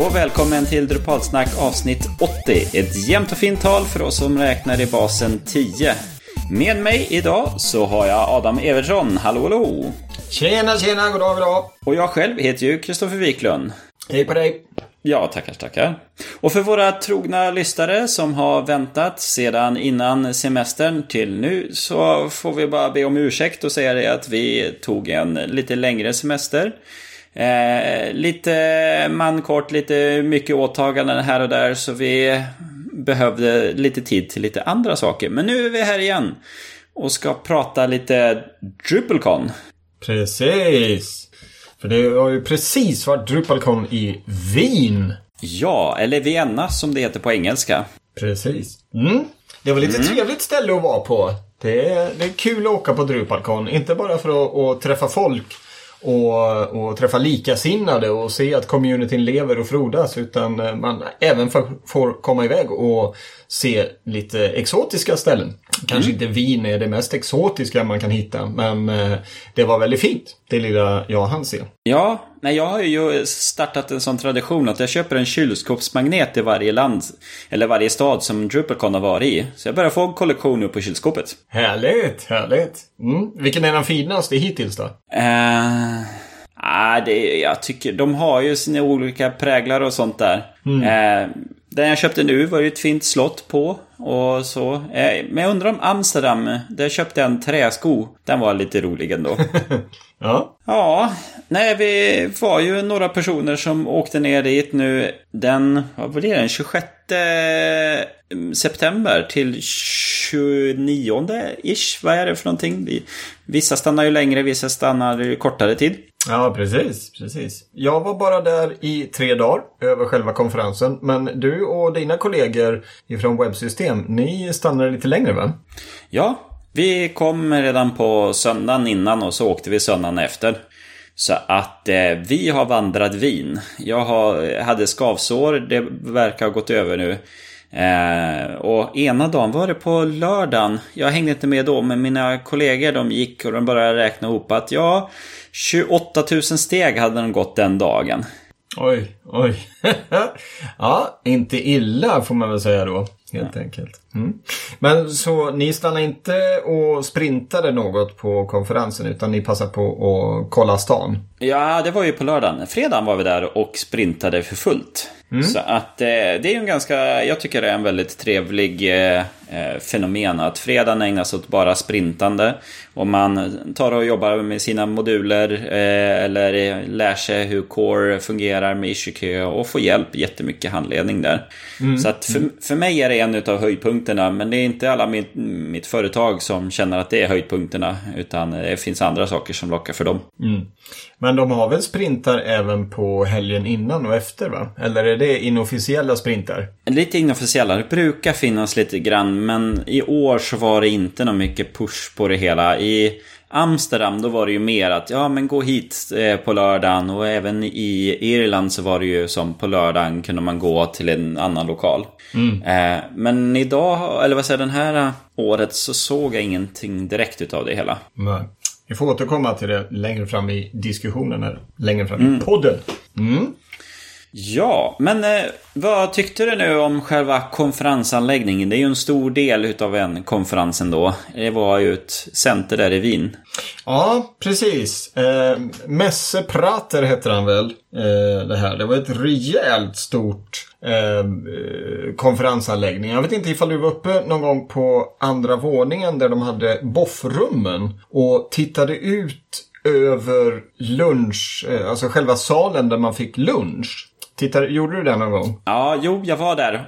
och välkommen till Drupalsnack avsnitt 80. Ett jämnt och fint tal för oss som räknar i basen 10. Med mig idag så har jag Adam Evertsson. Hallå, hallå! Tjena, tjena, goddag, goddag! Och jag själv heter ju Kristoffer Wiklund. Hej på dig! Ja, tackar, tackar. Och för våra trogna lyssnare som har väntat sedan innan semestern till nu så får vi bara be om ursäkt och säga det att vi tog en lite längre semester. Eh, lite mankort, lite mycket åtaganden här och där så vi behövde lite tid till lite andra saker. Men nu är vi här igen och ska prata lite DrupalCon. Precis! För det har ju precis varit DrupalCon i Wien. Ja, eller Vienna som det heter på engelska. Precis. Mm. Det var lite mm. trevligt ställe att vara på. Det är, det är kul att åka på DrupalCon. Inte bara för att, att träffa folk och, och träffa likasinnade och se att communityn lever och frodas utan eh, man även får komma iväg och se lite exotiska ställen. Kanske mm. inte Wien är det mest exotiska man kan hitta men eh, det var väldigt fint. Det lilla jag hann se. Ja, nej jag har ju startat en sån tradition att jag köper en kylskåpsmagnet i varje land eller varje stad som DrupalCon har varit i. Så jag börjar få en kollektion nu på kylskåpet. Härligt, härligt. Mm. Vilken är den finaste hittills då? Uh... Ah, det, jag tycker de har ju sina olika präglar och sånt där. Mm. Eh, den jag köpte nu var ju ett fint slott på och så. Eh, men jag undrar om Amsterdam, där köpte jag en träsko. Den var lite rolig ändå. ja. Ja, nej vi var ju några personer som åkte ner dit nu den, vad var det, den 26 september till 29-ish. Vad är det för någonting? Vissa stannar ju längre, vissa stannar kortare tid. Ja, precis, precis. Jag var bara där i tre dagar över själva konferensen. Men du och dina kollegor ifrån Webbsystem, ni stannade lite längre va? Ja, vi kom redan på söndagen innan och så åkte vi söndagen efter. Så att eh, vi har vandrat vin. Jag har, hade skavsår, det verkar ha gått över nu. Eh, och ena dagen var det på lördagen. Jag hängde inte med då, men mina kollegor de gick och de började räkna ihop att ja, 28 000 steg hade de gått den dagen. Oj, oj. ja, inte illa får man väl säga då. Helt ja. enkelt. Mm. Men så ni stannade inte och sprintade något på konferensen utan ni passade på att kolla stan? Ja, det var ju på lördagen. Fredagen var vi där och sprintade för fullt. Mm. Så att eh, det är ju en ganska, jag tycker det är en väldigt trevlig eh, eh, fenomen att fredagen ägnas åt bara sprintande. Och man tar och jobbar med sina moduler eh, eller lär sig hur Core fungerar med IssueKö och får hjälp, jättemycket handledning där. Mm. Så att för, för mig är det en av höjdpunkterna men det är inte alla mitt, mitt företag som känner att det är höjdpunkterna utan det finns andra saker som lockar för dem. Mm. Men de har väl sprintar även på helgen innan och efter va? Eller är det inofficiella sprintar? Lite inofficiella. Det brukar finnas lite grann men i år så var det inte någon mycket push på det hela. I Amsterdam då var det ju mer att ja men gå hit eh, på lördagen och även i Irland så var det ju som på lördagen kunde man gå till en annan lokal. Mm. Eh, men idag, eller vad säger den här året så såg jag ingenting direkt utav det hela. Nej. Vi får återkomma till det längre fram i diskussionen, eller längre fram mm. i podden. Mm. Ja, men eh, vad tyckte du nu om själva konferensanläggningen? Det är ju en stor del utav en konferens ändå. Det var ju ett center där i Wien. Ja, precis. Eh, Messe Prater heter han väl, eh, det här. Det var ett rejält stort eh, konferensanläggning. Jag vet inte ifall du var uppe någon gång på andra våningen där de hade boffrummen och tittade ut över lunch, eh, alltså själva salen där man fick lunch. Tittar, gjorde du det någon gång? Ja, jo, jag var där.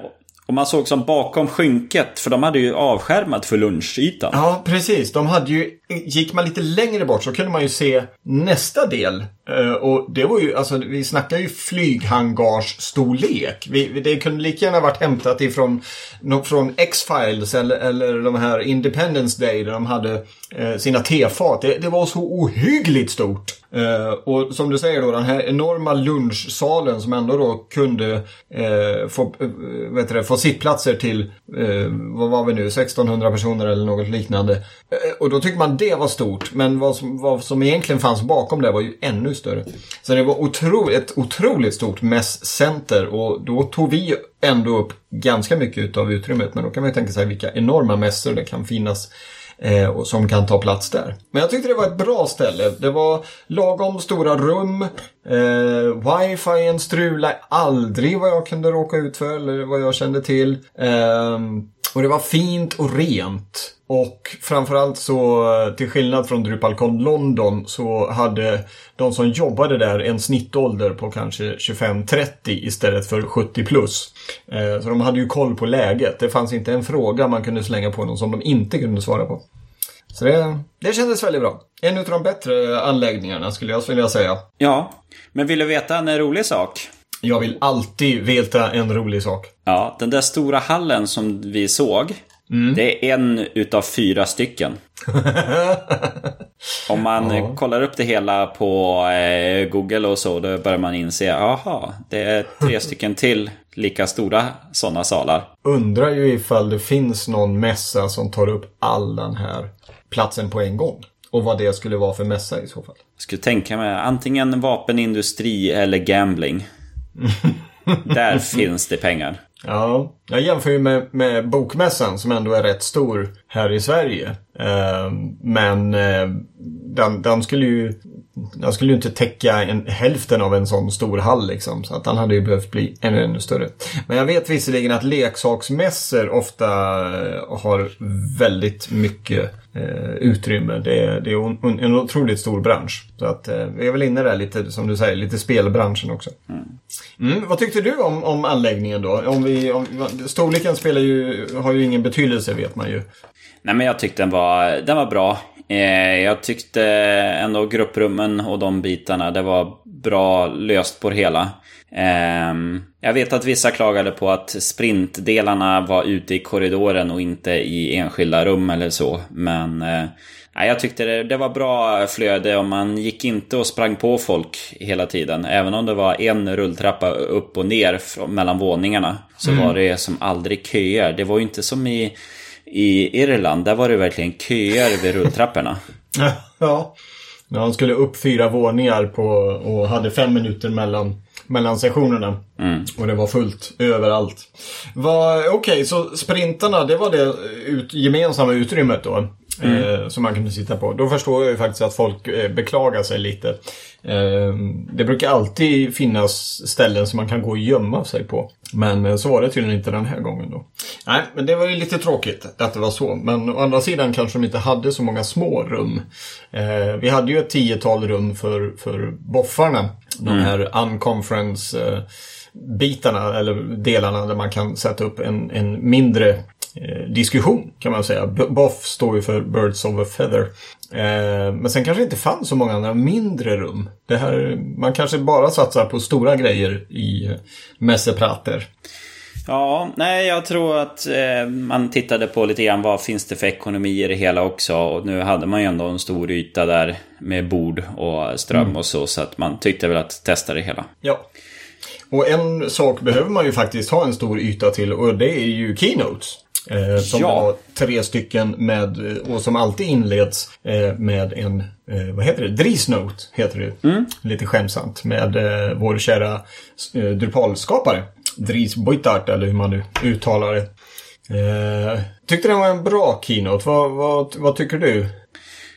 Och man såg som bakom skynket, för de hade ju avskärmat för lunchytan. Ja, precis. De hade ju, gick man lite längre bort så kunde man ju se nästa del. Eh, och det var ju, alltså vi snackar ju flyghangarsstorlek. Vi, det kunde lika gärna varit hämtat ifrån från X-Files eller, eller de här Independence Day där de hade eh, sina tefat. Det, det var så ohyggligt stort. Uh, och som du säger då, den här enorma lunchsalen som ändå då kunde uh, få, uh, vet du, få sittplatser till, eh, vad var vi nu, 1600 personer eller något liknande. Eh, och då tyckte man det var stort, men vad som, vad som egentligen fanns bakom det var ju ännu större. Så det var otro, ett otroligt stort mässcenter och då tog vi ändå upp ganska mycket av utrymmet. Men då kan man ju tänka sig vilka enorma mässor det kan finnas eh, som kan ta plats där. Men jag tyckte det var ett bra ställe. Det var lagom stora rum. Eh, Wifi strulade aldrig vad jag kunde råka ut för eller vad jag kände till. Eh, och det var fint och rent. Och framförallt så, till skillnad från Drupalcon London, så hade de som jobbade där en snittålder på kanske 25-30 istället för 70 plus. Eh, så de hade ju koll på läget. Det fanns inte en fråga man kunde slänga på dem som de inte kunde svara på. Så det, det kändes väldigt bra. En av de bättre anläggningarna skulle jag vilja säga. Ja, men vill du veta en rolig sak? Jag vill alltid veta en rolig sak. Ja, den där stora hallen som vi såg. Mm. Det är en utav fyra stycken. Om man ja. kollar upp det hela på eh, Google och så, då börjar man inse, aha, det är tre stycken till lika stora sådana salar. Undrar ju ifall det finns någon mässa som tar upp all den här platsen på en gång. Och vad det skulle vara för mässa i så fall. Jag skulle tänka mig antingen vapenindustri eller gambling. Där finns det pengar. Ja, jag jämför ju med, med Bokmässan som ändå är rätt stor här i Sverige. Eh, men eh, den, den, skulle ju den skulle ju inte täcka en, hälften av en sån stor hall liksom. Så att den hade ju behövt bli ännu, ännu större. Men jag vet visserligen att leksaksmässor ofta eh, har väldigt mycket eh, utrymme. Det är, det är en, en otroligt stor bransch. Så att eh, vi är väl inne där lite, som du säger, lite spelbranschen också. Mm. Mm, vad tyckte du om, om anläggningen då? Om vi, om, storleken spelar ju, har ju ingen betydelse vet man ju. Nej men jag tyckte den var, den var bra. Eh, jag tyckte ändå grupprummen och de bitarna, det var bra löst på det hela. Ehm, jag vet att vissa klagade på att sprintdelarna var ute i korridoren och inte i enskilda rum eller så. Men eh, jag tyckte det, det var bra flöde och man gick inte och sprang på folk hela tiden. Även om det var en rulltrappa upp och ner mellan våningarna. Så mm. var det som aldrig köer. Det var ju inte som i i Irland, där var det verkligen köer vid rulltrapporna. ja. Ja, han skulle upp fyra våningar på, och hade fem minuter mellan, mellan sessionerna. Mm. Och det var fullt överallt. Okej, okay, så sprintarna, det var det ut, gemensamma utrymmet då? Mm. Eh, som man kunde sitta på. Då förstår jag ju faktiskt att folk eh, beklagar sig lite. Eh, det brukar alltid finnas ställen som man kan gå och gömma sig på. Men så var det tydligen inte den här gången då. Nej, men det var ju lite tråkigt att det var så. Men å andra sidan kanske de inte hade så många små rum. Vi hade ju ett tiotal rum för, för boffarna. Mm. De här unconference bitarna eller delarna där man kan sätta upp en, en mindre diskussion kan man säga. BOFF står ju för Birds of a Feather. Eh, men sen kanske inte fanns så många andra mindre rum. Det här, man kanske bara satsar på stora grejer i mässeprater. Ja, nej jag tror att eh, man tittade på lite grann vad finns det för ekonomi i det hela också. Och nu hade man ju ändå en stor yta där med bord och ström mm. och så. Så att man tyckte väl att testa det hela. Ja. Och en sak behöver man ju faktiskt ha en stor yta till och det är ju Keynotes. Eh, som ja. var tre stycken med, och som alltid inleds eh, med en, eh, vad heter det, Drisnote heter det. Mm. Lite skämsamt med eh, vår kära eh, Drupal-skapare. Dries Boitart eller hur man nu uttalar det. Eh, tyckte den var en bra keynote. Vad, vad, vad tycker du?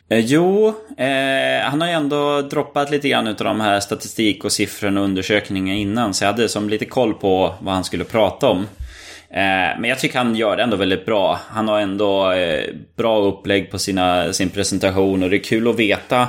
Eh, jo, eh, han har ju ändå droppat lite grann av de här statistik och siffrorna och undersökningarna innan. Så jag hade som lite koll på vad han skulle prata om. Eh, men jag tycker han gör det ändå väldigt bra. Han har ändå eh, bra upplägg på sina, sin presentation och det är kul att veta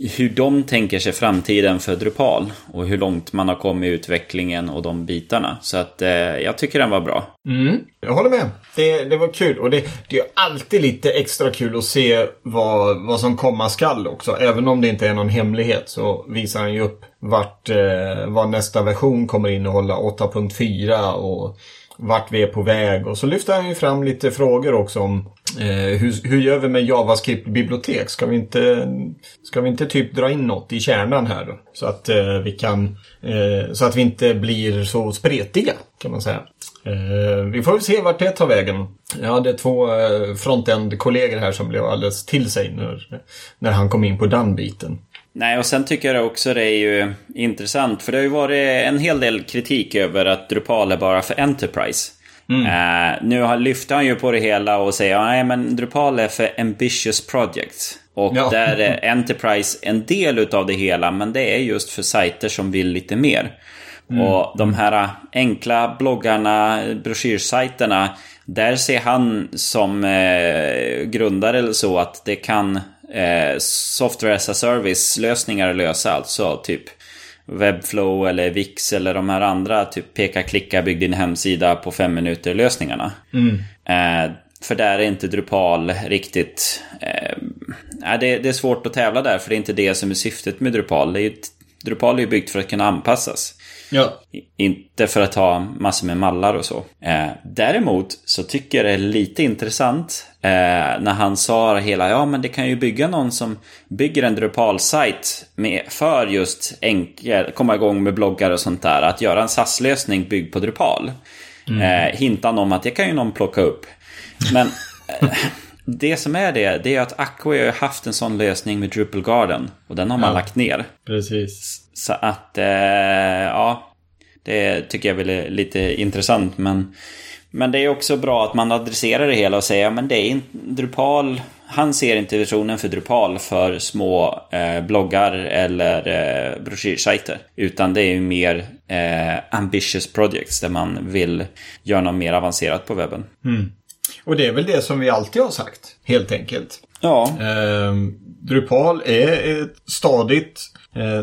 hur de tänker sig framtiden för Drupal och hur långt man har kommit i utvecklingen och de bitarna. Så att eh, jag tycker den var bra. Mm, jag håller med. Det, det var kul och det, det är alltid lite extra kul att se vad, vad som komma skall också. Även om det inte är någon hemlighet så visar han ju upp vart, eh, vad nästa version kommer innehålla 8.4 och vart vi är på väg. Och så lyfter han ju fram lite frågor också om eh, hur, hur gör vi med JavaScript-bibliotek? Ska vi, inte, ska vi inte typ dra in något i kärnan här då? Så att eh, vi kan, eh, så att vi inte blir så spretiga kan man säga. Eh, vi får väl se vart det tar vägen. Jag hade två eh, frontend-kollegor här som blev alldeles till sig när, när han kom in på den biten. Nej, och sen tycker jag också det är ju intressant. För det har ju varit en hel del kritik över att Drupal är bara för Enterprise. Mm. Uh, nu lyfter han ju på det hela och säger att men Drupal är för ambitious projects. Och ja. där är Enterprise en del utav det hela, men det är just för sajter som vill lite mer. Mm. Och de här enkla bloggarna, broschyrsajterna, där ser han som eh, grundare eller så att det kan eh, software as a service lösningar lösa. Alltså typ Webflow eller Wix eller de här andra typ peka klicka bygg din hemsida på fem minuter lösningarna. Mm. Eh, för där är inte Drupal riktigt... Eh, det, det, är svårt att tävla där för det är inte det som är syftet med Drupal. Det är ju, Drupal är ju byggt för att kunna anpassas. Ja. Inte för att ha massor med mallar och så. Eh, däremot så tycker jag det är lite intressant eh, när han sa hela, ja men det kan ju bygga någon som bygger en Drupal-sajt för just enkel, komma igång med bloggar och sånt där. Att göra en SAS-lösning byggd på Drupal. Mm. Eh, hintan om att det kan ju någon plocka upp. Men det som är det, det är att Acco har haft en sån lösning med Drupal Garden. Och den har man ja, lagt ner. Precis. Så att, eh, ja. Det tycker jag väl är lite intressant. Men, men det är också bra att man adresserar det hela och säger men det är inte Drupal. Han ser inte visionen för Drupal för små eh, bloggar eller eh, broschyrsajter. Utan det är ju mer eh, ambitious projects där man vill göra något mer avancerat på webben. Mm. Och det är väl det som vi alltid har sagt, helt enkelt. Ja. Eh, Drupal är ett stadigt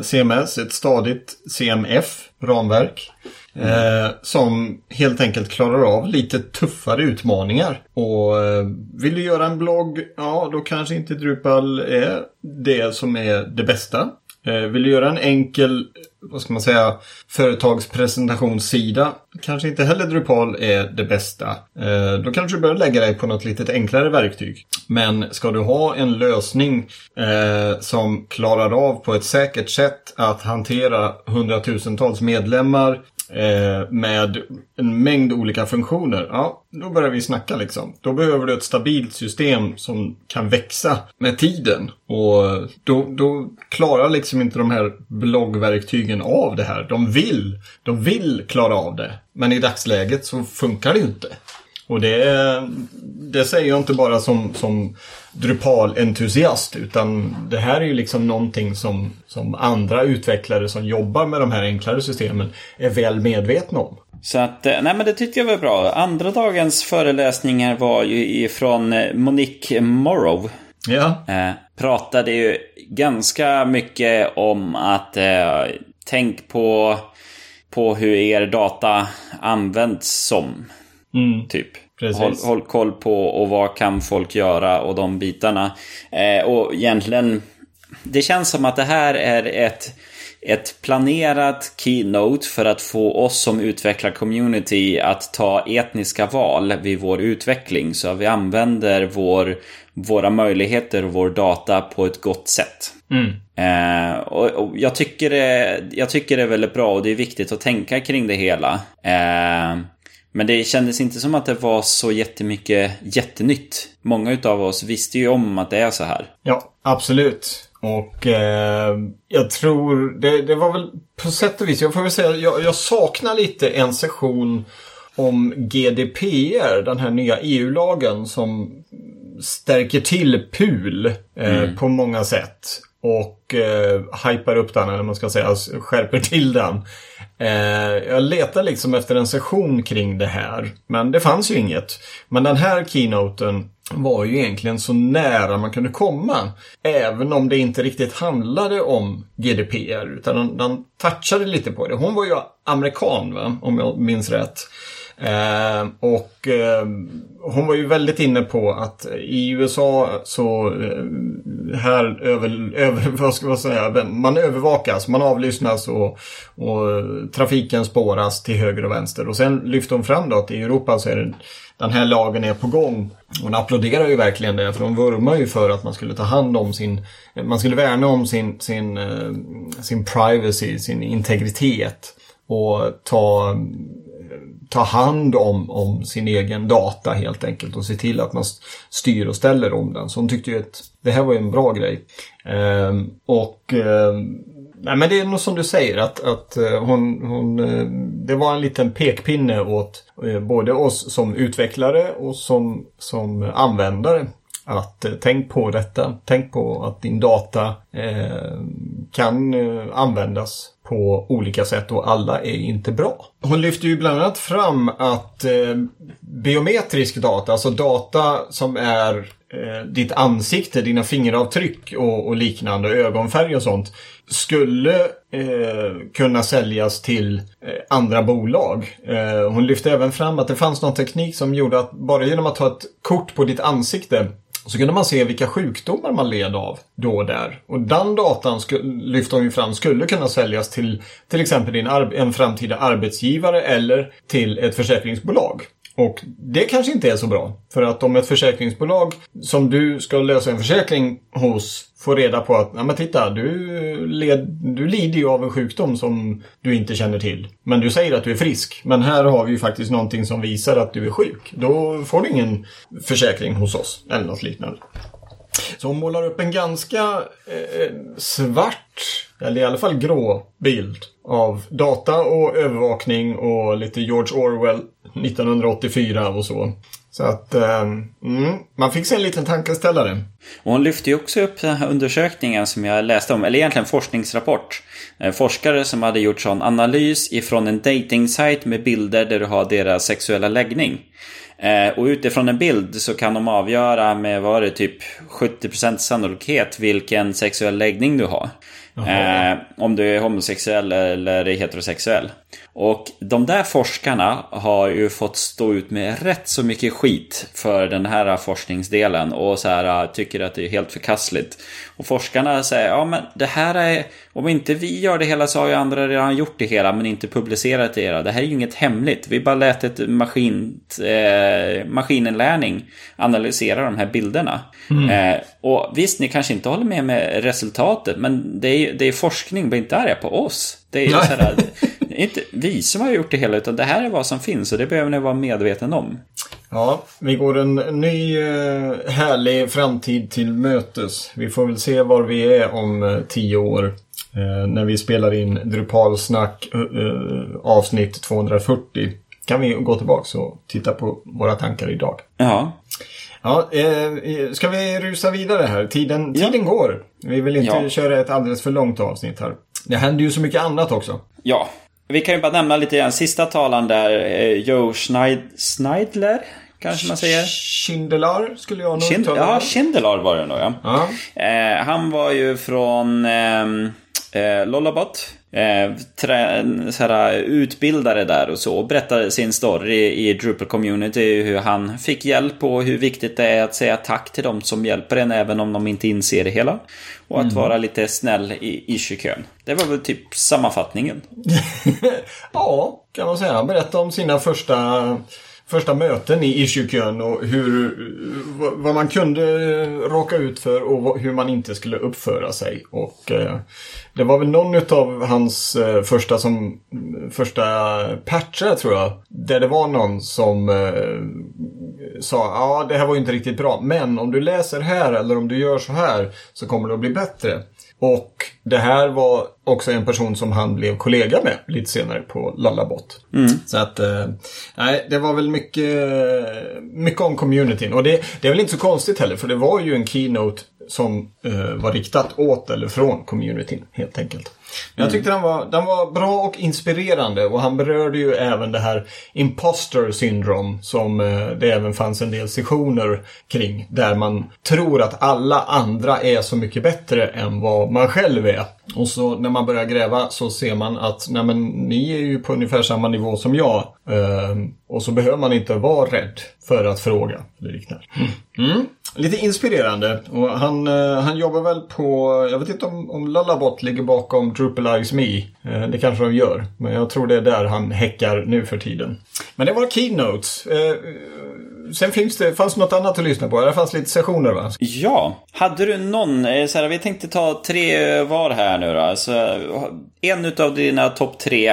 CMS, ett stadigt CMF, ramverk. Eh, som helt enkelt klarar av lite tuffare utmaningar. Och eh, vill du göra en blogg, ja då kanske inte Drupal är det som är det bästa. Eh, vill du göra en enkel, vad ska man säga, företagspresentationssida, kanske inte heller Drupal är det bästa. Eh, då kanske du bör lägga dig på något lite enklare verktyg. Men ska du ha en lösning eh, som klarar av på ett säkert sätt att hantera hundratusentals medlemmar Eh, med en mängd olika funktioner. Ja, då börjar vi snacka liksom. Då behöver du ett stabilt system som kan växa med tiden. Och då, då klarar liksom inte de här bloggverktygen av det här. De vill, de vill klara av det. Men i dagsläget så funkar det ju inte. Och det, det säger jag inte bara som, som Drupal-entusiast utan det här är ju liksom någonting som, som andra utvecklare som jobbar med de här enklare systemen är väl medvetna om. Så att, eh, nej men det tyckte jag var bra. Andra dagens föreläsningar var ju ifrån eh, Monique Morrow. Ja. Eh, pratade ju ganska mycket om att eh, tänk på, på hur er data används som. Mm. Typ. Håll, håll, koll på och vad kan folk göra och de bitarna. Eh, och egentligen, det känns som att det här är ett, ett planerat keynote för att få oss som utvecklar community att ta etniska val vid vår utveckling. Så att vi använder vår, våra möjligheter och vår data på ett gott sätt. Mm. Eh, och, och, jag, tycker det, jag tycker det är väldigt bra och det är viktigt att tänka kring det hela. Eh, men det kändes inte som att det var så jättemycket jättenytt. Många utav oss visste ju om att det är så här. Ja, absolut. Och eh, jag tror, det, det, var väl på sätt och vis, jag får väl säga, jag, jag saknar lite en session om GDPR, den här nya EU-lagen som stärker till PUL eh, mm. på många sätt. Och eh, hypar upp den, eller man ska säga, alltså skärper till den. Eh, jag letade liksom efter en session kring det här. Men det fanns ju inget. Men den här keynoten var ju egentligen så nära man kunde komma. Även om det inte riktigt handlade om GDPR. Utan den, den touchade lite på det. Hon var ju amerikan va? Om jag minns rätt. Eh, och eh, hon var ju väldigt inne på att i USA så eh, här över, över, vad ska man säga, man övervakas, man avlyssnas och, och trafiken spåras till höger och vänster. Och sen lyfte hon fram då att i Europa så är det, den här lagen är på gång. Hon applåderar ju verkligen det för hon vurmar ju för att man skulle ta hand om sin, man skulle värna om sin, sin, eh, sin privacy, sin integritet och ta ta hand om, om sin egen data helt enkelt och se till att man styr och ställer om den. Så hon tyckte ju att det här var en bra grej. Eh, och eh, Nej men det är nog som du säger att, att eh, hon, hon, eh, det var en liten pekpinne åt eh, både oss som utvecklare och som, som användare. Att eh, tänk på detta. Tänk på att din data eh, kan eh, användas på olika sätt och alla är inte bra. Hon lyfter ju bland annat fram att eh, biometrisk data, alltså data som är eh, ditt ansikte, dina fingeravtryck och, och liknande, ögonfärg och sånt, skulle eh, kunna säljas till eh, andra bolag. Eh, hon lyfte även fram att det fanns någon teknik som gjorde att bara genom att ta ett kort på ditt ansikte så kunde man se vilka sjukdomar man led av då och där. Och den datan lyfte hon ju fram skulle kunna säljas till till exempel din en framtida arbetsgivare eller till ett försäkringsbolag. Och det kanske inte är så bra. För att om ett försäkringsbolag som du ska lösa en försäkring hos får reda på att, ja men titta, du, led, du lider ju av en sjukdom som du inte känner till. Men du säger att du är frisk. Men här har vi ju faktiskt någonting som visar att du är sjuk. Då får du ingen försäkring hos oss. Eller något liknande. Så hon målar upp en ganska eh, eh svart, eller i alla fall grå bild av data och övervakning och lite George Orwell 1984 och så. Så att eh, mm, man fick sig en liten tankeställare. Och hon lyfte ju också upp den här undersökningen som jag läste om, eller egentligen forskningsrapport. Eh, forskare som hade gjort sån analys ifrån en dating med bilder där du har deras sexuella läggning. Eh, och utifrån en bild så kan de avgöra med vad det typ 70% sannolikhet vilken sexuell läggning du har. Om du är homosexuell eller heterosexuell. Och de där forskarna har ju fått stå ut med rätt så mycket skit för den här forskningsdelen och så här tycker att det är helt förkastligt. Och forskarna säger, ja men det här är, om inte vi gör det hela så har ju andra redan gjort det hela men inte publicerat det hela. Det här är ju inget hemligt. Vi bara lät ett maskin, eh, maskininlärning analysera de här bilderna. Mm. Eh, och visst, ni kanske inte håller med med resultatet men det är, det är forskning, bli inte arga på oss. Det är ju så här, inte vi som har gjort det hela utan det här är vad som finns och det behöver ni vara medveten om. Ja, vi går en ny eh, härlig framtid till mötes. Vi får väl se var vi är om eh, tio år. Eh, när vi spelar in Drupalsnack avsnitt 240. Kan vi gå tillbaka och titta på våra tankar idag. Ja. Ja, ska vi rusa vidare här? Tiden, tiden ja. går. Vi vill inte ja. köra ett alldeles för långt avsnitt här. Det händer ju så mycket annat också. Ja, vi kan ju bara nämna lite grann. Sista talan där, Joe Schneid Schneidler kanske man säger. Schindler skulle jag nog Schind Ja, Schindler var det nog ja. ja. Eh, han var ju från ehm, eh, Lollabot. Eh, trä, såhär, utbildare där och så. Och berättade sin story i, i Drupal Community. Hur han fick hjälp och hur viktigt det är att säga tack till dem som hjälper en även om de inte inser det hela. Och att mm. vara lite snäll i issue-kön. Det var väl typ sammanfattningen. ja, kan man säga. Han berättade om sina första första möten i issue-kön och hur, vad man kunde råka ut för och hur man inte skulle uppföra sig. Och eh, det var väl någon av hans eh, första, som, första patcher tror jag. Där det var någon som eh, sa ja det här var ju inte riktigt bra. Men om du läser här eller om du gör så här så kommer det att bli bättre. Och det här var också en person som han blev kollega med lite senare på Lallabot. Mm. Så att, eh, nej, det var väl mycket, mycket om communityn. Och det, det är väl inte så konstigt heller, för det var ju en keynote som eh, var riktat åt eller från communityn helt enkelt. Men jag tyckte den var, den var bra och inspirerande och han berörde ju även det här imposter syndrome som eh, det även fanns en del sessioner kring. Där man tror att alla andra är så mycket bättre än vad man själv är. Och så när man börjar gräva så ser man att nej men, ni är ju på ungefär samma nivå som jag. Eh, och så behöver man inte vara rädd för att fråga. Eller liknande. Mm. Lite inspirerande. Och han, eh, han jobbar väl på, jag vet inte om, om Lullabot ligger bakom Drupalize Me. Eh, det kanske de gör. Men jag tror det är där han häckar nu för tiden. Men det var keynotes. Eh, sen finns det, fanns något annat att lyssna på. Det fanns lite sessioner va? Ja. Hade du någon, så här, vi tänkte ta tre var här nu då. Alltså, en utav dina topp tre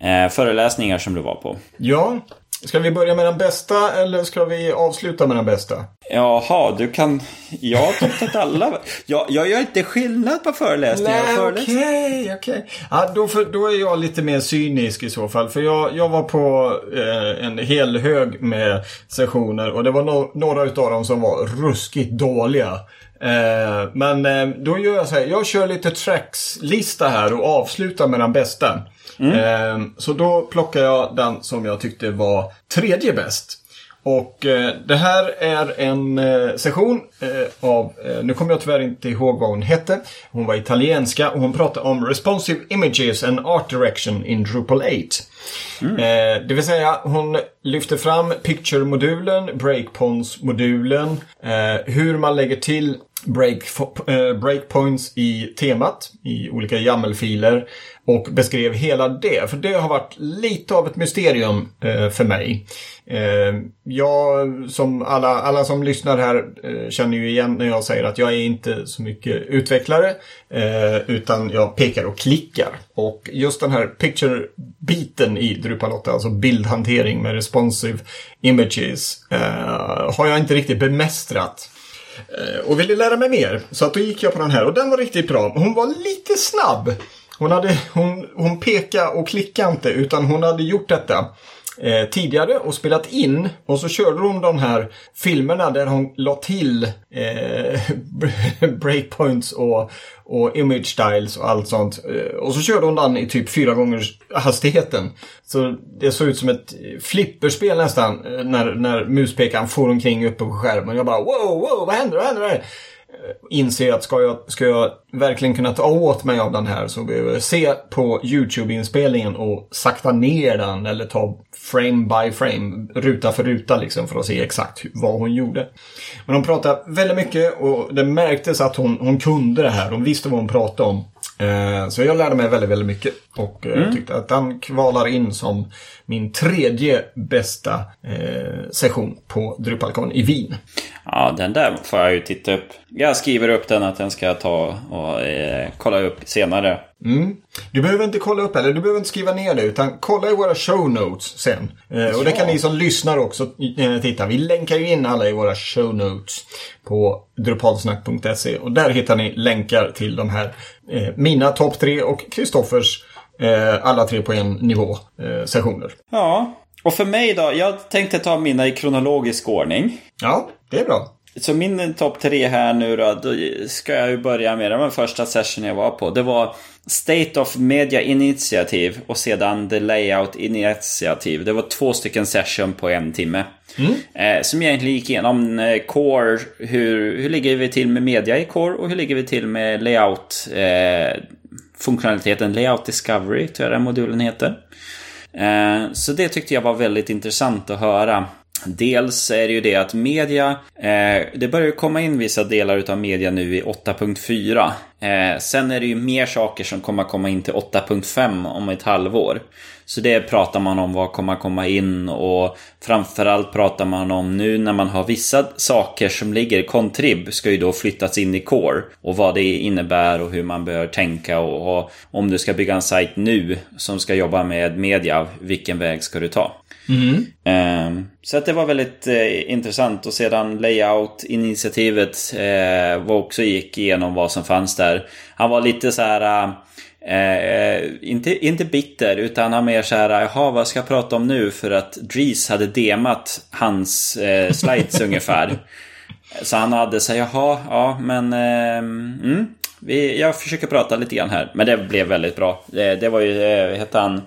eh, föreläsningar som du var på. Ja, Ska vi börja med den bästa eller ska vi avsluta med den bästa? Jaha, du kan... Jag tyckte att alla... Jag, jag gör inte skillnad på föreläsningar och okej, okej. Okay. Ja, då, då är jag lite mer cynisk i så fall. För jag, jag var på eh, en hel hög med sessioner och det var no några utav dem som var ruskigt dåliga. Eh, men eh, då gör jag så här, jag kör lite tracks-lista här och avslutar med den bästa. Mm. Så då plockar jag den som jag tyckte var tredje bäst. Och eh, det här är en eh, session eh, av, eh, nu kommer jag tyvärr inte ihåg vad hon hette. Hon var italienska och hon pratade om Responsive Images and Art Direction in Drupal 8. Mm. Eh, det vill säga hon lyfter fram Picture-modulen, Breakpoints-modulen, eh, hur man lägger till break, eh, breakpoints i temat i olika YAML-filer och beskrev hela det. För det har varit lite av ett mysterium eh, för mig. Eh, jag, som alla, alla som lyssnar här eh, känner ju igen när jag säger att jag är inte så mycket utvecklare. Eh, utan jag pekar och klickar. Och just den här picture-biten i Drupal 8, alltså bildhantering med responsive images, eh, har jag inte riktigt bemästrat. Eh, och ville lära mig mer. Så att då gick jag på den här och den var riktigt bra. Hon var lite snabb. Hon, hade, hon, hon pekade och klickade inte utan hon hade gjort detta eh, tidigare och spelat in. Och så körde hon de här filmerna där hon la till eh, breakpoints och, och image styles och allt sånt. Eh, och så körde hon den i typ fyra gånger hastigheten. Så det såg ut som ett flipperspel nästan eh, när, när muspekaren for omkring uppe på skärmen. Jag bara wow, wow, vad händer, vad händer? Vad händer? Inser att ska jag, ska jag verkligen kunna ta åt mig av den här så behöver jag se på YouTube-inspelningen och sakta ner den eller ta frame by frame, ruta för ruta liksom för att se exakt vad hon gjorde. Men hon pratade väldigt mycket och det märktes att hon, hon kunde det här. Hon visste vad hon pratade om. Eh, så jag lärde mig väldigt, väldigt mycket och eh, mm. tyckte att den kvalar in som min tredje bästa eh, session på Drupalcon i Wien. Ja, den där får jag ju titta upp. Jag skriver upp den att den ska ta och eh, kolla upp senare. Mm. Du behöver inte kolla upp eller du behöver inte skriva ner det utan kolla i våra show notes sen. Eh, ja. Och det kan ni som lyssnar också eh, titta. Vi länkar ju in alla i våra show notes på drupalsnack.se och där hittar ni länkar till de här eh, mina topp tre och Kristoffers eh, alla tre på en nivå eh, sessioner. Ja, och för mig då, jag tänkte ta mina i kronologisk ordning. Ja, det är bra. Så min topp tre här nu då, då ska jag ju börja med den första session jag var på. Det var State of Media Initiative och sedan The Layout Initiative. Det var två stycken session på en timme. Mm. Eh, som egentligen gick igenom eh, Core, hur, hur ligger vi till med media i Core och hur ligger vi till med layout eh, funktionaliteten Layout Discovery, tror jag den modulen heter. Eh, så det tyckte jag var väldigt intressant att höra. Dels är det ju det att media, eh, det börjar komma in vissa delar utav media nu i 8.4. Eh, sen är det ju mer saker som kommer komma in till 8.5 om ett halvår. Så det pratar man om vad kommer komma in och framförallt pratar man om nu när man har vissa saker som ligger, kontrib, ska ju då flyttas in i Core och vad det innebär och hur man bör tänka och, och om du ska bygga en sajt nu som ska jobba med media, vilken väg ska du ta? Mm. Eh, så att det var väldigt eh, intressant och sedan layout-initiativet eh, var också gick igenom vad som fanns där. Han var lite så här Eh, inte, inte bitter, utan han mer så här, jaha, vad ska jag prata om nu? För att Dries hade demat hans eh, slides ungefär. Så han hade så jaha, ja, men... Eh, mm, vi, jag försöker prata lite grann här. Men det blev väldigt bra. Det, det var ju, eh, hette han...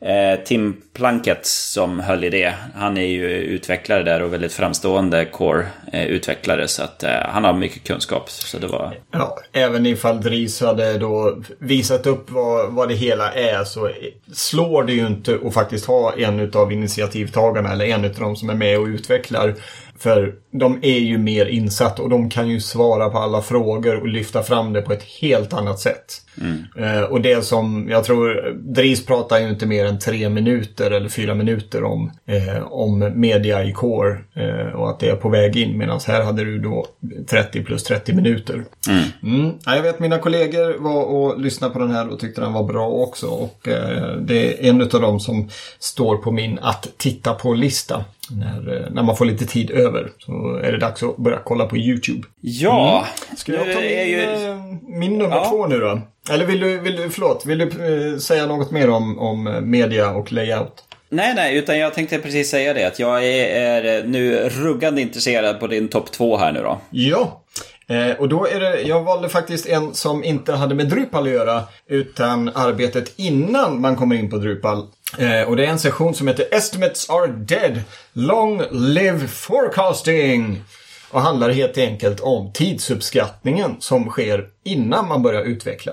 Eh, Tim Plunkett som höll i det. Han är ju utvecklare där och väldigt framstående core-utvecklare. Eh, så att eh, han har mycket kunskap. Så det var... Ja, även ifall Dries hade då visat upp vad, vad det hela är så slår det ju inte att faktiskt ha en av initiativtagarna eller en av de som är med och utvecklar för de är ju mer insatta och de kan ju svara på alla frågor och lyfta fram det på ett helt annat sätt. Mm. Eh, och det som jag tror, Dries pratar ju inte mer än tre minuter eller fyra minuter om, eh, om media i core eh, och att det är på väg in. Medan här hade du då 30 plus 30 minuter. Mm. Mm. jag vet mina kollegor var och lyssnade på den här och tyckte den var bra också. Och eh, det är en av dem som står på min att titta på-lista. När, eh, när man får lite tid över så är det dags att börja kolla på YouTube. Ja! Mm. Ska jag ta min, ju... Eh, min nummer ja. två nu då? Eller vill du, vill du, förlåt, vill du eh, säga något mer om, om media och layout? Nej, nej, utan jag tänkte precis säga det att jag är, är nu ruggande intresserad på din topp två här nu då. Ja, Eh, och då är det, jag valde faktiskt en som inte hade med Drupal att göra utan arbetet innan man kommer in på Drupal. Eh, och det är en session som heter Estimates are dead. Long live forecasting. Och handlar helt enkelt om tidsuppskattningen som sker innan man börjar utveckla.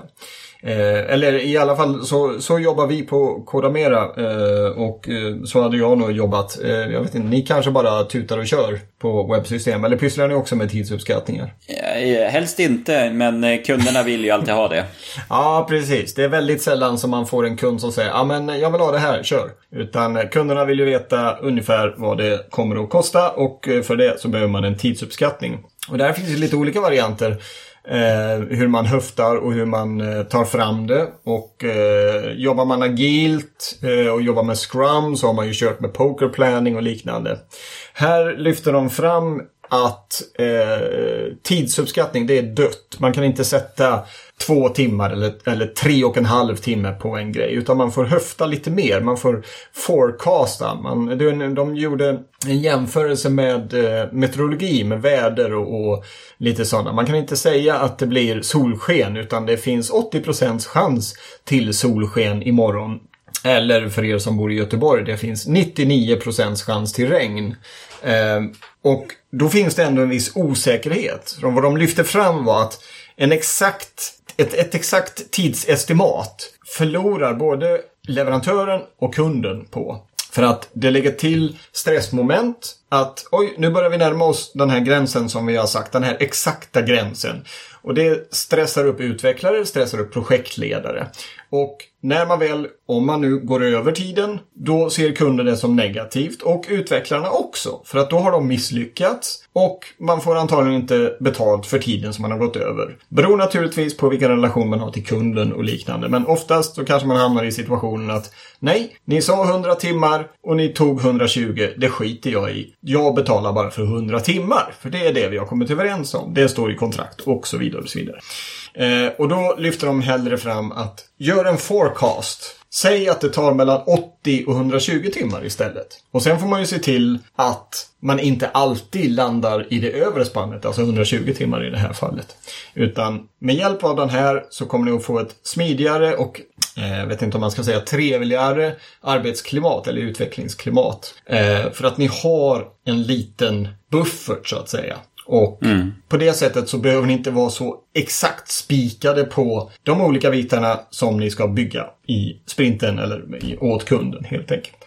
Eh, eller i alla fall så, så jobbar vi på Kodamera eh, och eh, så hade jag nog jobbat. Eh, jag vet inte, ni kanske bara tutar och kör på webbsystem eller pysslar ni också med tidsuppskattningar? Eh, helst inte, men eh, kunderna vill ju alltid ha det. ja, precis. Det är väldigt sällan som man får en kund som säger ja men jag vill ha det här, kör. Utan kunderna vill ju veta ungefär vad det kommer att kosta och för det så behöver man en tidsuppskattning. Och där finns det lite olika varianter. Eh, hur man höftar och hur man eh, tar fram det. Och eh, jobbar man agilt eh, och jobbar med scrum så har man ju kört med poker planning och liknande. Här lyfter de fram att eh, tidsuppskattning det är dött. Man kan inte sätta två timmar eller, eller tre och en halv timme på en grej. Utan man får höfta lite mer. Man får forecasta. Man, de gjorde en jämförelse med eh, meteorologi, med väder och, och lite sådana. Man kan inte säga att det blir solsken utan det finns 80% chans till solsken imorgon. Eller för er som bor i Göteborg, det finns 99% chans till regn. Eh, och då finns det ändå en viss osäkerhet. Vad de lyfte fram var att en exakt, ett, ett exakt tidsestimat förlorar både leverantören och kunden på. För att det lägger till stressmoment att oj, nu börjar vi närma oss den här gränsen som vi har sagt, den här exakta gränsen. Och det stressar upp utvecklare, stressar upp projektledare. Och när man väl, om man nu går över tiden, då ser kunden det som negativt och utvecklarna också. För att då har de misslyckats och man får antagligen inte betalt för tiden som man har gått över. Beror naturligtvis på vilken relation man har till kunden och liknande. Men oftast så kanske man hamnar i situationen att nej, ni sa 100 timmar och ni tog 120. Det skiter jag i. Jag betalar bara för 100 timmar. För det är det vi har kommit överens om. Det står i kontrakt och så vidare och så vidare. Eh, och då lyfter de hellre fram att gör en forecast. Säg att det tar mellan 80 och 120 timmar istället. Och sen får man ju se till att man inte alltid landar i det övre spannet, alltså 120 timmar i det här fallet. Utan med hjälp av den här så kommer ni att få ett smidigare och jag eh, vet inte om man ska säga trevligare arbetsklimat eller utvecklingsklimat. Eh, för att ni har en liten buffert så att säga. Och mm. på det sättet så behöver ni inte vara så exakt spikade på de olika bitarna som ni ska bygga i sprinten eller i, åt kunden helt enkelt.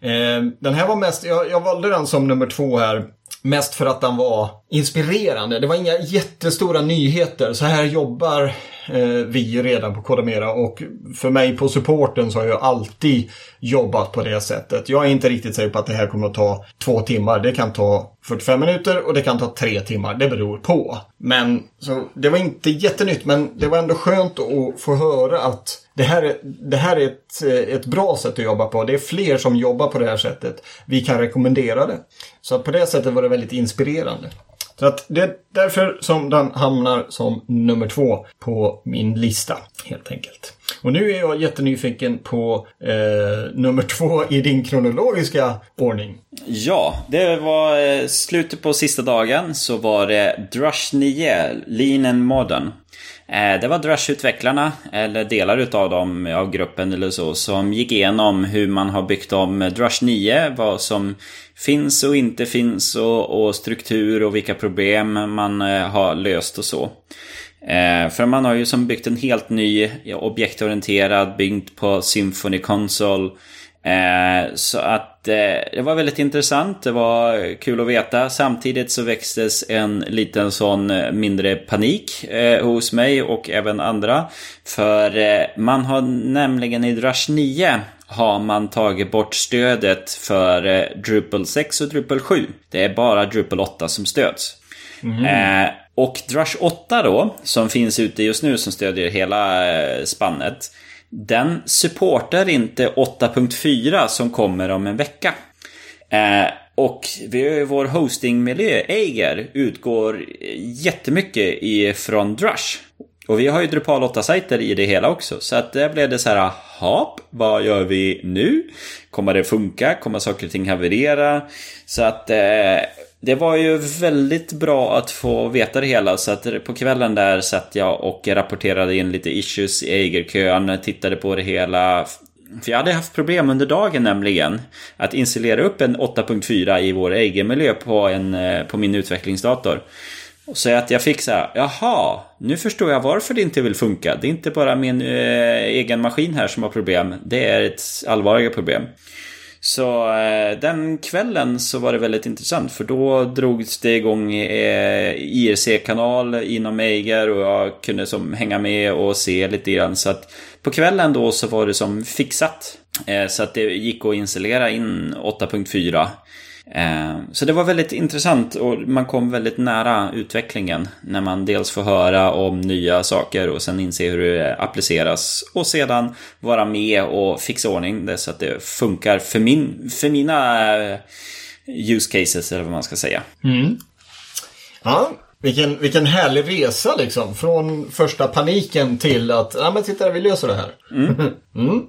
Eh, den här var mest, jag, jag valde den som nummer två här Mest för att den var inspirerande. Det var inga jättestora nyheter. Så här jobbar eh, vi redan på Kodamera och för mig på supporten så har jag alltid jobbat på det sättet. Jag är inte riktigt säker på att det här kommer att ta två timmar. Det kan ta 45 minuter och det kan ta tre timmar. Det beror på. Men så det var inte jättenytt men det var ändå skönt att få höra att det här, är, det här är ett, ett bra sätt att jobba på. Det är fler som jobbar på det här sättet. Vi kan rekommendera det. Så på det sättet var det väldigt inspirerande. Så att det är därför som den hamnar som nummer två på min lista, helt enkelt. Och nu är jag jättenyfiken på eh, nummer två i din kronologiska ordning. Ja, det var eh, slutet på sista dagen så var det Drush 9, Lean and Modern. Eh, det var Drush-utvecklarna, eller delar utav dem, av gruppen eller så, som gick igenom hur man har byggt om Drush 9, vad som finns och inte finns och, och struktur och vilka problem man eh, har löst och så. Eh, för man har ju som byggt en helt ny objektorienterad, byggt på Symfony Console så att eh, det var väldigt intressant. Det var kul att veta. Samtidigt så växtes en liten sån eh, mindre panik eh, hos mig och även andra. För eh, man har nämligen i Drush 9 har man tagit bort stödet för eh, Drupal 6 och Drupal 7. Det är bara Drupal 8 som stöds. Mm. och Drush 8 då, som finns ute just nu som stödjer hela spannet. Den supportar inte 8.4 som kommer om en vecka. Eh, och vi, vår hostingmiljö, Eiger, utgår jättemycket ifrån Drush. Och vi har ju Drupal 8-sajter i det hela också. Så att där blev det så här, hopp, vad gör vi nu? Kommer det funka? Kommer saker och ting haverera? Så att eh, det var ju väldigt bra att få veta det hela så att på kvällen där satt jag och rapporterade in lite issues i Eigerkön, tittade på det hela. För jag hade haft problem under dagen nämligen att installera upp en 8.4 i vår Eiger-miljö på, eh, på min utvecklingsdator. Så att jag fick så här, jaha, nu förstår jag varför det inte vill funka. Det är inte bara min eh, egen maskin här som har problem. Det är ett allvarligt problem. Så eh, den kvällen så var det väldigt intressant för då drogs det igång eh, IRC-kanal inom Eiger och jag kunde som hänga med och se lite grann. Så att på kvällen då så var det som fixat. Eh, så att det gick att installera in 8.4 så det var väldigt intressant och man kom väldigt nära utvecklingen när man dels får höra om nya saker och sen inse hur det appliceras och sedan vara med och fixa ordning det så att det funkar för, min, för mina eh, use cases eller vad man ska säga. Mm. Ja, vilken, vilken härlig resa liksom. Från första paniken till att, ja men titta vi löser det här. Mm. mm.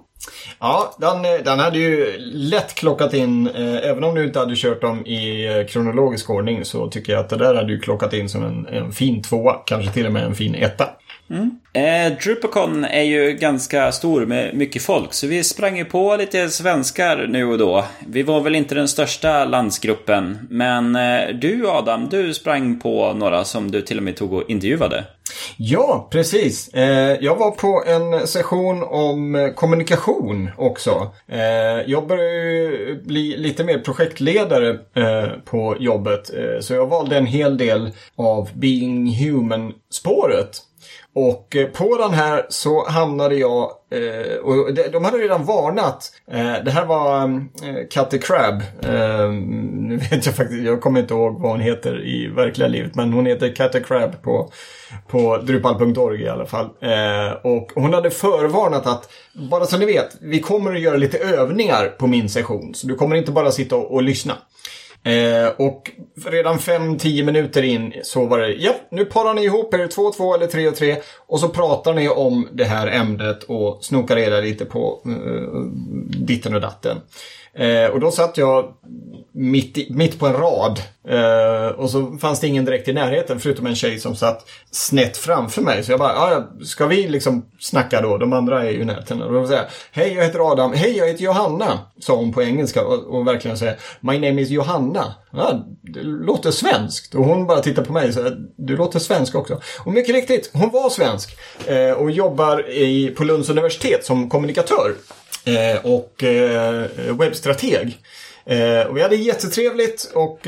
Ja, den, eh, den hade ju lätt klockat in, eh, även om du inte hade kört dem i eh, kronologisk ordning så tycker jag att det där hade ju klockat in som en, en fin tvåa, kanske till och med en fin etta. Mm. Eh, Drupacon är ju ganska stor med mycket folk, så vi sprang ju på lite svenskar nu och då. Vi var väl inte den största landsgruppen, men eh, du Adam, du sprang på några som du till och med tog och intervjuade. Ja, precis. Eh, jag var på en session om kommunikation också. Eh, jag började bli lite mer projektledare eh, på jobbet, så jag valde en hel del av Being Human-spåret. Och eh, på den här så hamnade jag, eh, och de hade redan varnat. Eh, det här var mm, eh, Cutty Crab. Eh, nu vet jag faktiskt, jag kommer inte ihåg vad hon heter i verkliga livet. Men hon heter Cutty Crab på, på drupal.org i alla fall. Eh, och hon hade förvarnat att, bara så ni vet, vi kommer att göra lite övningar på min session. Så du kommer inte bara sitta och, och lyssna. Eh, och redan 5-10 minuter in så var det, ja, nu parar ni ihop er 2-2 eller 3-3 och så pratar ni om det här ämnet och snokar reda lite på eh, ditten och datten. Eh, och då satt jag mitt, i, mitt på en rad. Eh, och så fanns det ingen direkt i närheten förutom en tjej som satt snett framför mig. Så jag bara, ah, ska vi liksom snacka då? De andra är ju i närheten. Och då säger hej jag heter Adam, hej jag heter Johanna. Sa hon på engelska och, och verkligen säger, my name is Johanna. Ja, det låter svenskt. Och hon bara tittar på mig och säger, du låter svensk också. Och mycket riktigt, hon var svensk. Eh, och jobbar i, på Lunds universitet som kommunikatör. Eh, och eh, webbstrateg. Eh, och vi hade jättetrevligt och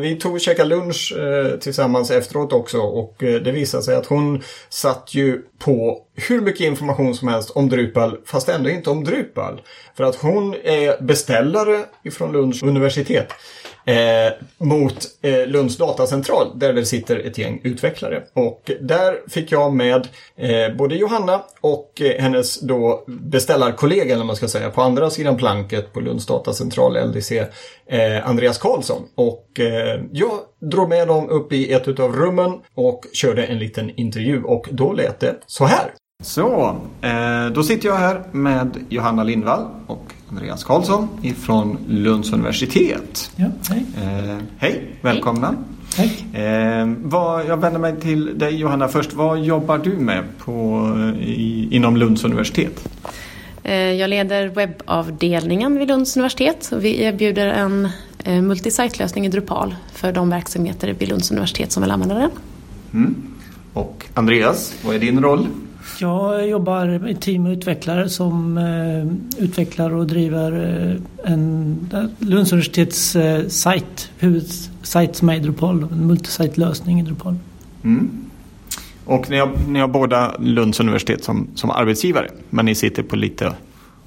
vi tog och käkade lunch tillsammans efteråt också. Och det visade sig att hon satt ju på hur mycket information som helst om Drupal, fast ändå inte om Drupal. För att hon är beställare ifrån Lunds universitet eh, mot eh, Lunds datacentral där det sitter ett gäng utvecklare. Och där fick jag med eh, både Johanna och eh, hennes då beställarkollega, eller man ska säga, på andra sidan planket på Lunds datacentral, LDC, eh, Andreas Karlsson. Och eh, jag drog med dem upp i ett av rummen och körde en liten intervju och då lät det så här. Så, eh, då sitter jag här med Johanna Lindvall och Andreas Karlsson ifrån Lunds universitet. Ja, hej. Eh, hej, välkomna. Hej. Eh, vad, jag vänder mig till dig Johanna först. Vad jobbar du med på, i, inom Lunds universitet? Eh, jag leder webbavdelningen vid Lunds universitet. Vi erbjuder en eh, multisite-lösning i Drupal för de verksamheter vid Lunds universitet som vill använda den. Mm. Och Andreas, vad är din roll? Jag jobbar i team utvecklare som eh, utvecklar och driver eh, en Lunds universitets eh, sajt, huvudsajt som är Drupal, en multisite-lösning i Drupal. Mm. Och ni har, ni har båda Lunds universitet som, som arbetsgivare men ni sitter på lite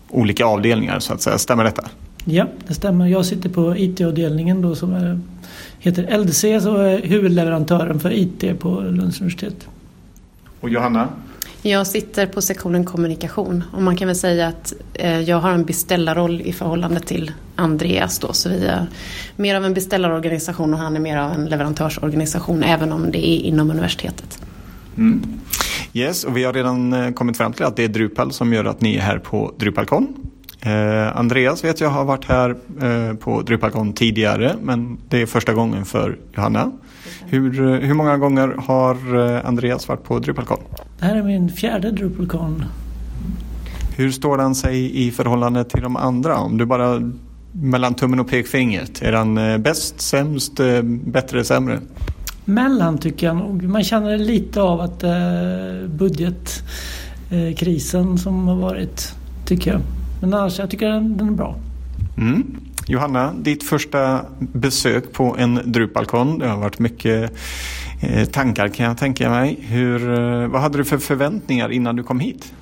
olika avdelningar så att säga, stämmer detta? Ja, det stämmer. Jag sitter på IT-avdelningen då som är, heter LDC som är huvudleverantören för IT på Lunds universitet. Och Johanna? Jag sitter på sektionen kommunikation och man kan väl säga att eh, jag har en beställarroll i förhållande till Andreas då. Så vi är mer av en beställarorganisation och han är mer av en leverantörsorganisation även om det är inom universitetet. Mm. Yes, och vi har redan eh, kommit fram till att det är Drupal som gör att ni är här på Drupalcon. Eh, Andreas vet jag har varit här eh, på Drupalcon tidigare men det är första gången för Johanna. Hur, eh, hur många gånger har eh, Andreas varit på Drupalcon? Det här är min fjärde Drupalcon. Hur står han sig i förhållande till de andra? Om du bara mellan tummen och pekfingret. Är han eh, bäst, sämst, bättre, sämre? Mellan tycker jag nog. Man känner lite av att budgetkrisen som har varit tycker jag. Men annars jag tycker den, den är bra. Mm. Johanna, ditt första besök på en Drupalkon. Det har varit mycket eh, tankar kan jag tänka mig. Hur, eh, vad hade du för förväntningar innan du kom hit?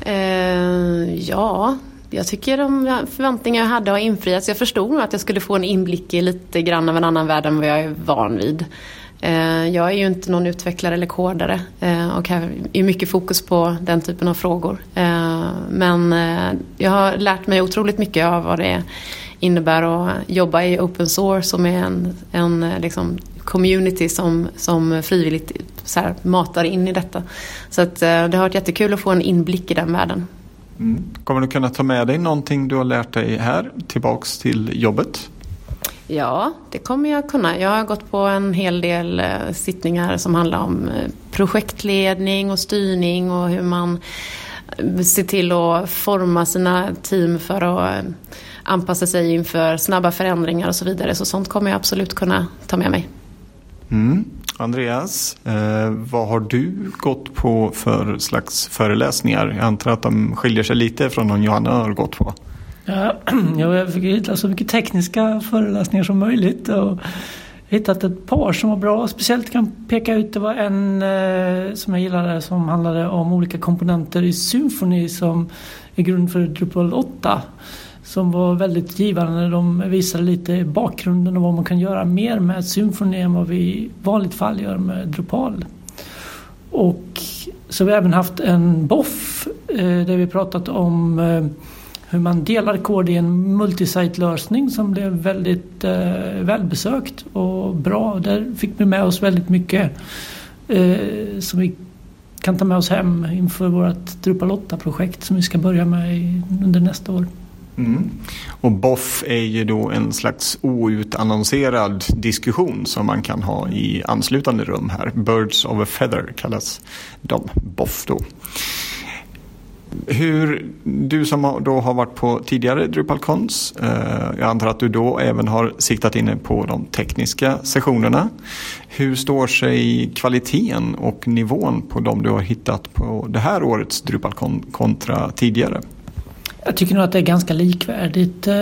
Eh, ja, jag tycker de förväntningar jag hade har infriats. Jag förstod nog att jag skulle få en inblick i lite grann av en annan värld än vad jag är van vid. Eh, jag är ju inte någon utvecklare eller kodare eh, och har är mycket fokus på den typen av frågor. Eh, men jag har lärt mig otroligt mycket av vad det innebär att jobba i open source som är en, en liksom community som, som frivilligt så här, matar in i detta. Så att, det har varit jättekul att få en inblick i den världen. Mm. Kommer du kunna ta med dig någonting du har lärt dig här tillbaks till jobbet? Ja, det kommer jag kunna. Jag har gått på en hel del eh, sittningar som handlar om eh, projektledning och styrning och hur man eh, ser till att forma sina team för att anpassa sig inför snabba förändringar och så vidare. Så sånt kommer jag absolut kunna ta med mig. Mm. Andreas, eh, vad har du gått på för slags föreläsningar? Jag antar att de skiljer sig lite från de Johanna har gått på. Ja, jag fick hitta så mycket tekniska föreläsningar som möjligt. Och hittat ett par som var bra. Speciellt kan peka ut, det var en eh, som jag gillade som handlade om olika komponenter i symfoni som är grund för Drupal 8. Som var väldigt givande. De visade lite bakgrunden och vad man kan göra mer med symfoni än vad vi i vanligt fall gör med Drupal. Och så har vi även haft en BOFF eh, där vi pratat om eh, hur man delar kod i en multisite-lösning som blev väldigt eh, välbesökt och bra. Där fick vi med oss väldigt mycket eh, som vi kan ta med oss hem inför vårt Drupal 8-projekt som vi ska börja med i, under nästa år. Mm. Och BOFF är ju då en slags outannonserad diskussion som man kan ha i anslutande rum här. Birds of a Feather kallas de, BOFF då. Hur, du som då har varit på tidigare Drupalcons, eh, jag antar att du då även har siktat in på de tekniska sessionerna. Hur står sig kvaliteten och nivån på de du har hittat på det här årets Drupalcon kontra tidigare? Jag tycker nog att det är ganska likvärdigt. Eh,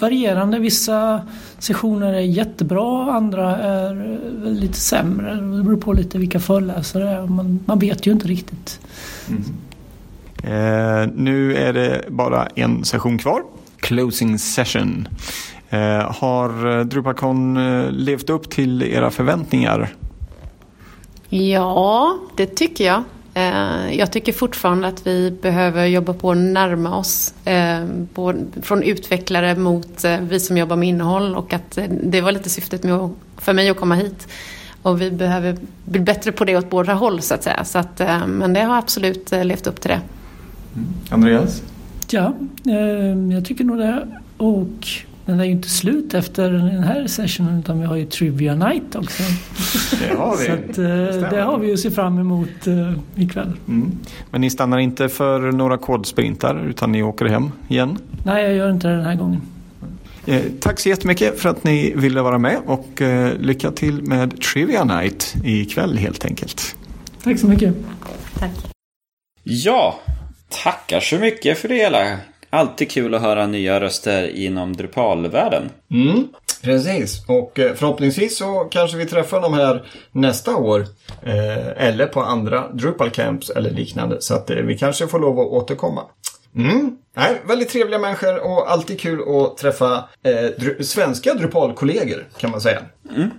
varierande. Vissa sessioner är jättebra, andra är lite sämre. Det beror på lite vilka föreläsare det är. Man, man vet ju inte riktigt. Mm. Eh, nu är det bara en session kvar. Closing session. Eh, har eh, Drupacon eh, levt upp till era förväntningar? Ja, det tycker jag. Eh, jag tycker fortfarande att vi behöver jobba på att närma oss eh, från utvecklare mot eh, vi som jobbar med innehåll och att eh, det var lite syftet med att, för mig att komma hit. Och vi behöver bli bättre på det åt båda håll så att säga. Så att, men det har absolut levt upp till det. Mm. Andreas? Ja, eh, jag tycker nog det. Och den är ju inte slut efter den här sessionen utan vi har ju Trivia Night också. Det har vi. Så att, eh, det har vi att se fram emot eh, ikväll. Mm. Men ni stannar inte för några kodsprintar utan ni åker hem igen? Nej, jag gör inte det den här gången. Eh, tack så jättemycket för att ni ville vara med och eh, lycka till med Trivia Night ikväll helt enkelt. Tack så mycket. Tack. Ja, tackar så mycket för det hela. Alltid kul att höra nya röster inom Drupal-världen. Mm, precis. Och eh, förhoppningsvis så kanske vi träffar dem här nästa år. Eh, eller på andra Drupal Camps eller liknande. Så att eh, vi kanske får lov att återkomma. Mm. Nej, väldigt trevliga människor och alltid kul att träffa eh, dru svenska Drupal-kollegor kan man säga. Mm.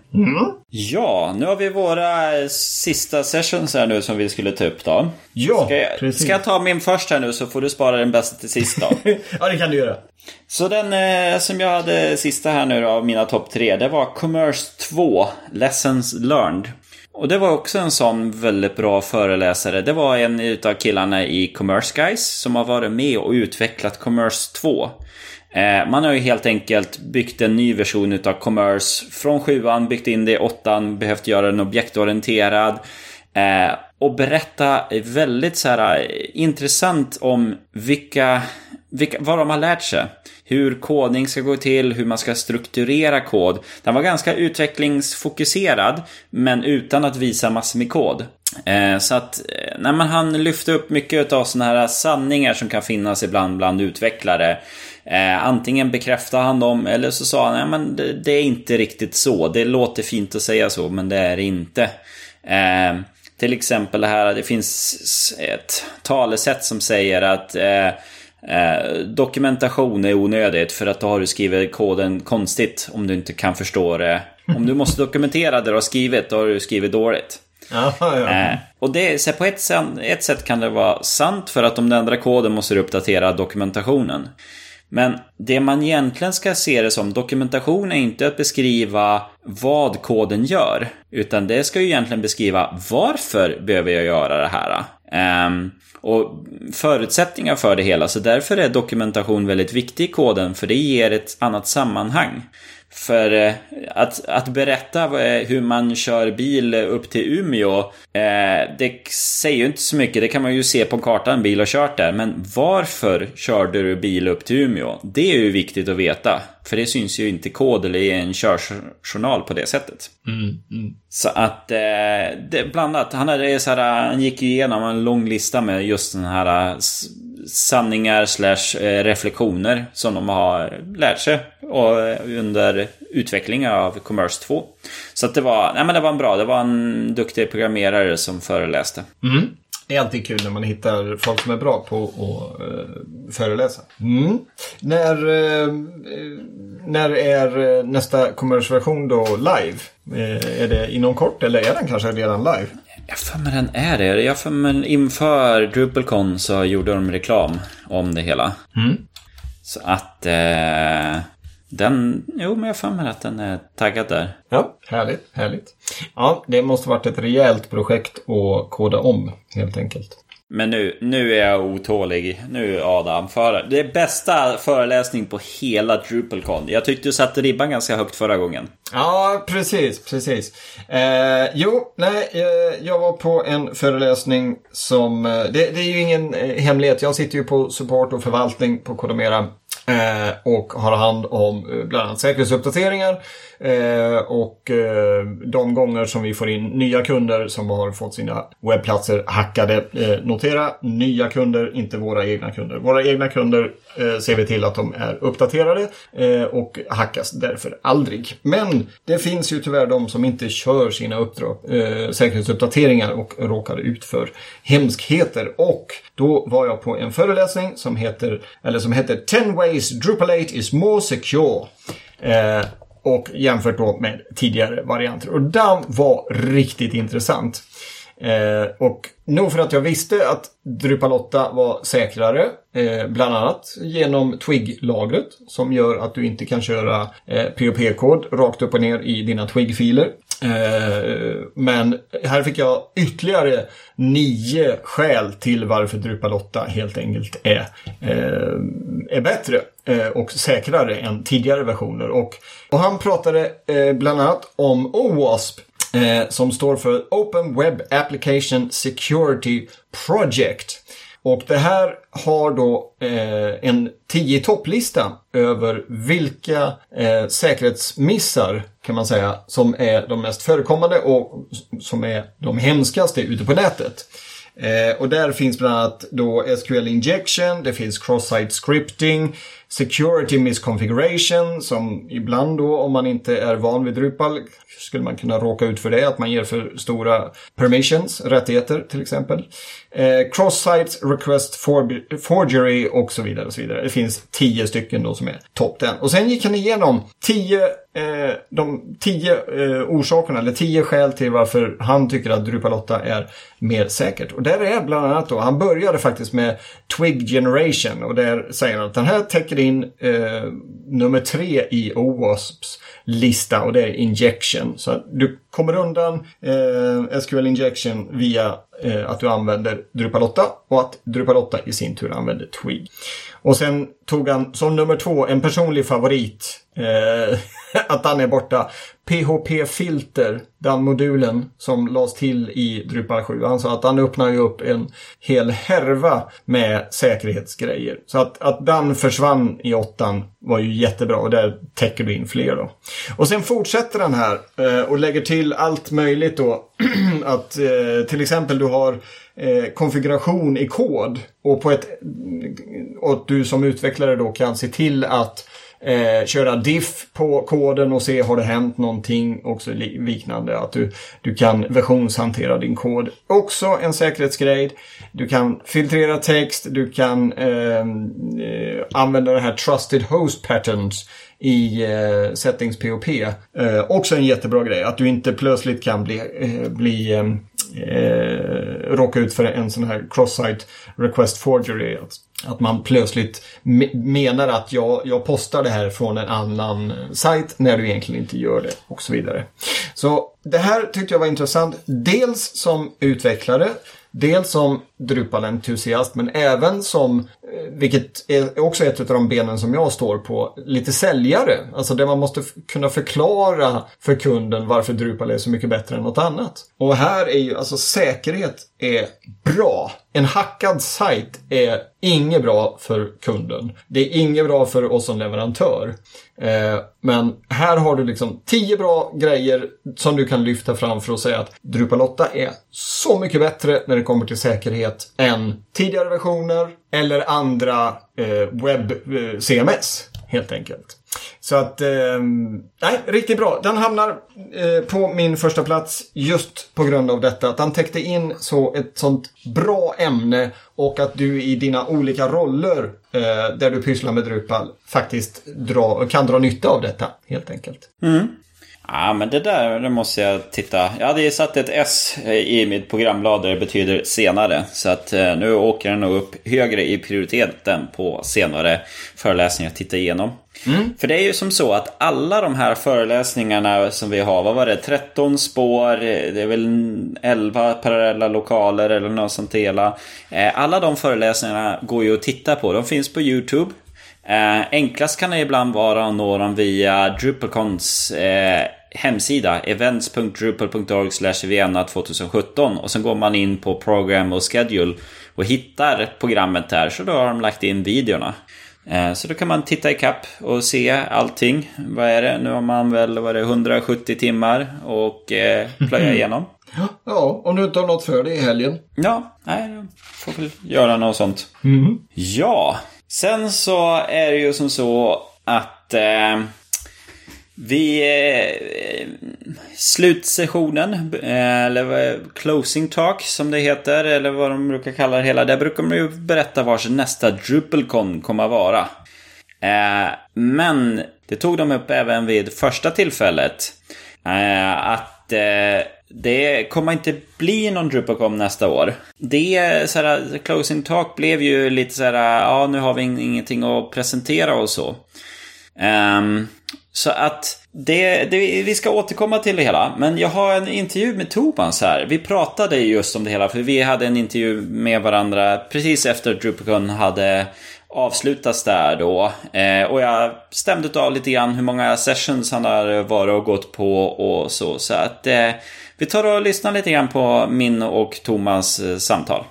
Ja, nu har vi våra sista sessions här nu som vi skulle ta upp då. Ja, ska jag, precis. Ska jag ta min först här nu så får du spara den bästa till sist då. ja, det kan du göra. Så den eh, som jag hade sista här nu då, av mina topp tre, det var Commerce 2, Lessons Learned. Och det var också en sån väldigt bra föreläsare. Det var en utav killarna i Commerce Guys som har varit med och utvecklat Commerce 2. Eh, man har ju helt enkelt byggt en ny version utav Commerce från 7an, byggt in det i 8an, behövt göra den objektorienterad. Eh, och berätta väldigt så här eh, intressant om vilka, vilka, vad de har lärt sig. Hur kodning ska gå till, hur man ska strukturera kod. Den var ganska utvecklingsfokuserad, men utan att visa massor med kod. Eh, så att eh, när man han lyfte upp mycket av sådana här sanningar som kan finnas ibland bland utvecklare. Eh, antingen bekräftade han dem eller så sa han nej men det, det, är inte riktigt så. Det låter fint att säga så men det är det inte. Eh, till exempel det här, det finns ett talesätt som säger att eh, eh, eh, dokumentation är onödigt för att då har du skrivit koden konstigt om du inte kan förstå det. Om du måste dokumentera det du har skrivit, då har du skrivit dåligt. Ja, ja. Eh, och det, så på ett, ett sätt kan det vara sant för att om du ändrar koden måste du uppdatera dokumentationen. Men det man egentligen ska se det som, dokumentation är inte att beskriva vad koden gör. Utan det ska ju egentligen beskriva varför behöver jag göra det här. Um, och förutsättningar för det hela. Så därför är dokumentation väldigt viktig i koden, för det ger ett annat sammanhang. För eh, att, att berätta hur man kör bil upp till Umeå, eh, det säger ju inte så mycket. Det kan man ju se på kartan, bil har kört där. Men varför körde du bil upp till Umeå? Det är ju viktigt att veta. För det syns ju inte i kod eller i en körjournal på det sättet. Mm, mm. Så att, eh, det, bland annat, han, hade så här, han gick ju igenom en lång lista med just den här sanningar slash eh, reflektioner som de har lärt sig eh, under utvecklingen av Commerce 2. Så att det var, nej men det var en bra, det var en duktig programmerare som föreläste. Mm. Det är alltid kul när man hittar folk som är bra på att uh, föreläsa. Mm. När, uh, när är nästa Commerce-version då live? Uh, är det inom kort eller är den kanske redan live? Jag för mig den är det. Jag för mig inför DrupalCon så gjorde de reklam om det hela. Mm. Så att eh, den, jo men jag för mig att den är taggad där. Ja, härligt, härligt. Ja, det måste varit ett rejält projekt att koda om helt enkelt. Men nu, nu är jag otålig. Nu Adam, för, det är bästa föreläsning på hela DrupalCon. Jag tyckte du satte ribban ganska högt förra gången. Ja, precis, precis. Eh, jo, nej, eh, jag var på en föreläsning som... Eh, det, det, är ju ingen eh, hemlighet. Jag sitter ju på support och förvaltning på Kodomera. Eh, och har hand om eh, bland annat säkerhetsuppdateringar. Eh, och de gånger som vi får in nya kunder som har fått sina webbplatser hackade. Notera, nya kunder, inte våra egna kunder. Våra egna kunder ser vi till att de är uppdaterade och hackas därför aldrig. Men det finns ju tyvärr de som inte kör sina uppdrag, säkerhetsuppdateringar och råkar ut för hemskheter. Och då var jag på en föreläsning som heter, eller som heter 10 ways Drupal 8 is more secure. Eh, och jämfört då med tidigare varianter. Och den var riktigt intressant. Eh, och nog för att jag visste att Drupal 8 var säkrare, eh, bland annat genom Twig-lagret som gör att du inte kan köra eh, POP-kod rakt upp och ner i dina Twig-filer. Eh, men här fick jag ytterligare nio skäl till varför Drupal 8 helt enkelt är, eh, är bättre eh, och säkrare än tidigare versioner. Och, och han pratade bland annat om OWASP som står för Open Web Application Security Project. Och det här har då eh, en 10 topplista över vilka eh, säkerhetsmissar kan man säga som är de mest förekommande och som är de hemskaste ute på nätet. Eh, och där finns bland annat då SQL injection, det finns cross-site scripting, security misconfiguration som ibland då om man inte är van vid Drupal skulle man kunna råka ut för det, att man ger för stora permissions, rättigheter till exempel. Eh, Cross-site request for forgery och så vidare och så vidare. Det finns tio stycken då som är topp 10. Och sen gick han igenom tio, eh, de tio eh, orsakerna, eller tio skäl till varför han tycker att Drupal 8 är mer säkert. Och där är bland annat då, han började faktiskt med Twig Generation och där säger han att den här täcker in eh, nummer tre i OWASPs lista och det är injection. Så du kommer undan eh, SQL injection via Eh, att du använder Drupal 8 och att Drupal 8 i sin tur använder Twig. Och sen tog han som nummer två en personlig favorit. Eh, att den är borta. PHP-filter, den modulen som lades till i Drupal 7. Han sa att den öppnar ju upp en hel härva med säkerhetsgrejer. Så att, att den försvann i åttan var ju jättebra och där täcker du in fler då. Och sen fortsätter den här eh, och lägger till allt möjligt då. att eh, till exempel du har eh, konfiguration i kod och på ett och att du som utvecklare då kan se till att eh, köra diff på koden och se har det hänt någonting och liknande. Att du, du kan versionshantera din kod. Också en säkerhetsgrej. Du kan filtrera text, du kan ehm, eh, använda det här Trusted Host Patterns i eh, Settings POP. Eh, också en jättebra grej. Att du inte plötsligt kan bli, eh, bli ehm, eh, råka ut för en sån här cross-site request forgery. Att, att man plötsligt me menar att jag, jag postar det här från en annan sajt när du egentligen inte gör det och så vidare. Så det här tyckte jag var intressant. Dels som utvecklare Dels som Drupal-entusiast men även som, eh, vilket är också ett av de benen som jag står på, lite säljare. Alltså där man måste kunna förklara för kunden varför Drupal är så mycket bättre än något annat. Och här är ju, alltså säkerhet är bra. En hackad sajt är inget bra för kunden. Det är inget bra för oss som leverantör. Eh, men här har du liksom tio bra grejer som du kan lyfta fram för att säga att Drupal 8 är så mycket bättre när det kommer till säkerhet än tidigare versioner eller andra eh, webb-CMS eh, helt enkelt. Så att, eh, nej, riktigt bra. Den hamnar eh, på min första plats just på grund av detta. Att den täckte in så ett sånt bra ämne och att du i dina olika roller eh, där du pysslar med Drupal faktiskt dra, kan dra nytta av detta helt enkelt. Mm. Ja, men det där det måste jag titta. Jag hade ju satt ett S i mitt programblad där det betyder senare. Så att eh, nu åker den nog upp högre i prioriteten på senare föreläsningar att titta igenom. Mm. För det är ju som så att alla de här föreläsningarna som vi har, vad var det, 13 spår, det är väl 11 parallella lokaler eller något sånt hela. Eh, alla de föreläsningarna går ju att titta på. De finns på YouTube. Eh, enklast kan det ibland vara att nå dem via DrupalCons eh, hemsida events.drupal.org Vienna 2017 och sen går man in på program och schedule och hittar programmet där så då har de lagt in videorna. Eh, så då kan man titta i kapp och se allting. Vad är det? Nu har man väl vad är det, 170 timmar och eh, plöja igenom. Ja, om du inte har något för dig i helgen. Ja, nej, får väl göra något sånt. Mm. Ja, sen så är det ju som så att eh, vi... Eh, slutsessionen, eh, eller eh, closing talk som det heter, eller vad de brukar kalla det hela. Där brukar man ju berätta var nästa DrupalCon kommer att vara. Eh, men det tog de upp även vid första tillfället. Eh, att eh, det kommer inte bli någon DrupalCon nästa år. Det, så här, closing talk blev ju lite så här, ja nu har vi ingenting att presentera och så. Um, så att det, det, vi ska återkomma till det hela. Men jag har en intervju med Tobans här. Vi pratade just om det hela, för vi hade en intervju med varandra precis efter att DrupalCon hade avslutats där då. Eh, och jag stämde av lite grann hur många sessions han har varit och gått på och så. Så att eh, vi tar och lyssnar lite grann på min och Thomas eh, samtal.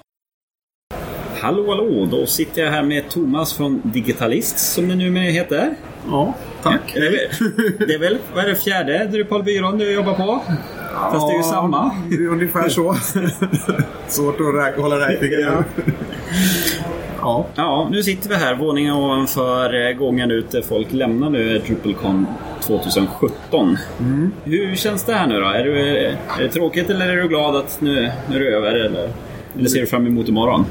hallå hallå! Då sitter jag här med Thomas från Digitalist som det numera heter. Ja, tack. Det är väl, det är väl vad är det, fjärde Drupalbyrån du jobbar på? Fast det är ju samma. Det är ungefär så. Svårt att räk- hålla räkningen. Ja. Ja. Ja, nu sitter vi här våningen ovanför eh, gången ut där folk lämnar nu DrupalCon 2017. Hur känns det här nu då? Är, du, är det tråkigt eller är du glad att nu, nu är det över? Eller, eller ser du fram emot imorgon?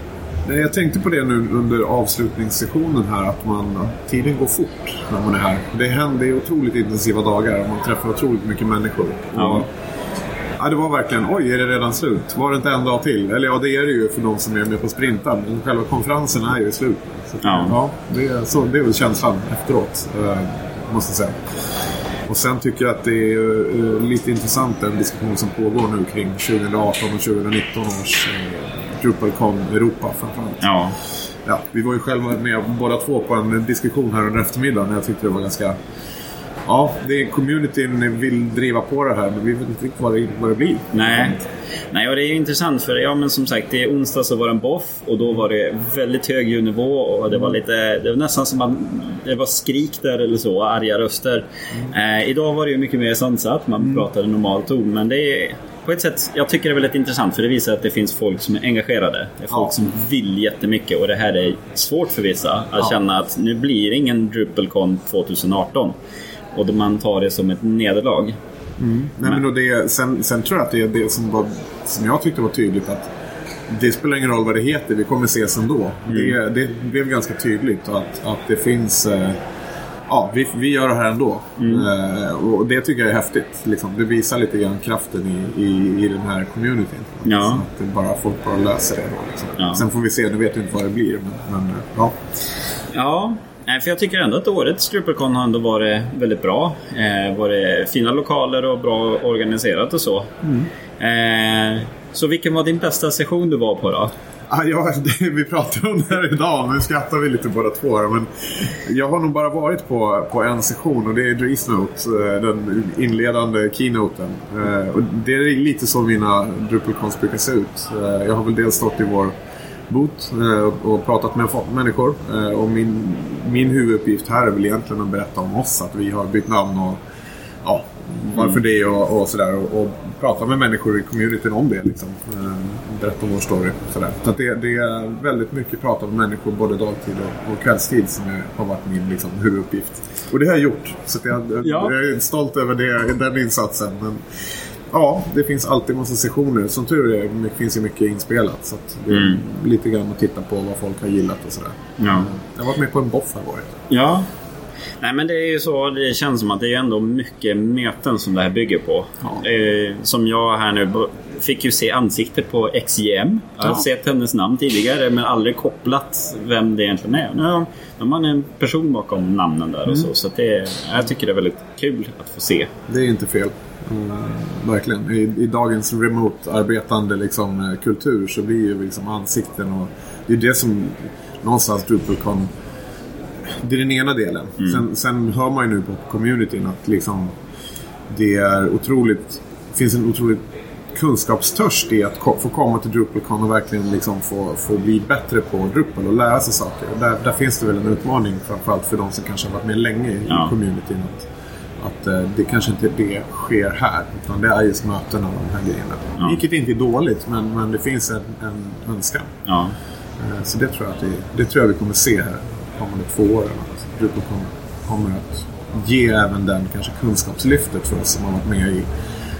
Nej, Jag tänkte på det nu under avslutningssessionen här att man, att tiden går fort när man är här. Det händer otroligt intensiva dagar och man träffar otroligt mycket människor. Ja. Ja, det var verkligen, oj är det redan slut? Var det inte en dag till? Eller ja, det är det ju för de som är med på sprinten. Men själva konferensen är ju slut. Så, Ja. ja det, är, så, det är väl känslan efteråt, eh, måste jag säga. Och sen tycker jag att det är eh, lite intressant den diskussion som pågår nu kring 2018 och 2019 års eh, DrupalCon Europa framförallt. Ja. Ja, vi var ju själva med båda två på en diskussion här under eftermiddagen. Jag tyckte det var ganska... Ja, det är communityn vill driva på det här men vi vet inte riktigt vad det, vad det blir. Nej. Nej, och det är ju intressant för ja, men som sagt, det är onsdag så var det en boff och då var det väldigt hög ljudnivå och det var lite, det var nästan som att det var skrik där eller så, arga röster. Eh, idag var det ju mycket mer sansat, man pratade normal ton, men det är på ett sätt, jag tycker det är väldigt intressant för det visar att det finns folk som är engagerade. Det är folk Ja. som vill jättemycket och det här är svårt för vissa att Ja. känna att nu blir det ingen DrupalCon 2018. Och då man tar det som ett nederlag. Nej, men och det, sen, sen tror jag att det är det som, var, som jag tyckte var tydligt att det spelar ingen roll vad det heter, vi kommer ses ändå. Det, det blev ganska tydligt att, att det finns... Eh, ja, vi, vi gör det här ändå. Eh, och det tycker jag är häftigt. Liksom. Det visar lite grann kraften i, i, i den här communityn. Ja. Att det bara, folk bara löser det. Då, liksom. Ja. Sen får vi se, nu vet vi inte vad det blir. Men, men ja. Ja, nej, för jag tycker ändå att årets DrupalCon har ändå varit väldigt bra. Eh, varit fina lokaler och bra organiserat och så. Eh, så vilken var din bästa session du var på då? Ah, ja, det, vi pratade om det här idag, nu skrattar vi lite båda två. här, Men jag har nog bara varit på, på en session och det är Dries Note, eh, den inledande keynoten. Eh, och det är lite så mina DrupalCons brukar se ut. Eh, jag har väl dels stått i vår boot och pratat med människor. Och min, min huvuduppgift här är väl egentligen att berätta om oss, att vi har bytt namn och ja, varför det och, och sådär. Och, och prata med människor i communityn om det. Liksom. Eh, berätta om vår story. Sådär. Så att det, det är väldigt mycket prata med människor både dagtid och, och kvällstid som är, har varit min liksom, huvuduppgift. Och det har jag gjort. Så att jag, Ja. jag är stolt över det, den insatsen. Men, Ja, det finns alltid massa sessioner. Som tur är det finns ju mycket inspelat. Så att det är Mm. lite grann att titta på vad folk har gillat och sådär. Ja. Jag har varit med på en boff har varit. Ja. Nej men det är ju så, det känns som att det är ändå mycket möten som det här bygger på. Ja. Eh, som jag här nu fick ju se ansiktet på XJM. Jag har Ja. sett hennes namn tidigare men aldrig kopplat vem det egentligen är. Nu har man en person bakom namnen där och så. Så det, jag tycker det är väldigt kul att få se. Det är inte fel. Mm, verkligen. I, I dagens remote-arbetande liksom, eh, kultur så blir ju liksom ansikten och det är det som någonstans DrupalCon det är den ena delen. Sen, sen hör man ju nu på communityn att liksom det är otroligt finns en otroligt kunskapstörst i att få komma till DrupalCon och verkligen liksom få, få bli bättre på Drupal och lära sig saker. Där, där finns det väl en utmaning framförallt för de som kanske har varit med länge i Ja. communityn. Att, att eh, det kanske inte det sker här. Utan det är just mötena och de här grejerna. Ja. Vilket inte är dåligt men, men det finns en, en önskan. Ja. Eh, Så det tror jag, att det, det tror jag vi kommer se här kommande två åren. Att Drupal kommer, att ge även den kanske kunskapslyftet för oss som har varit med i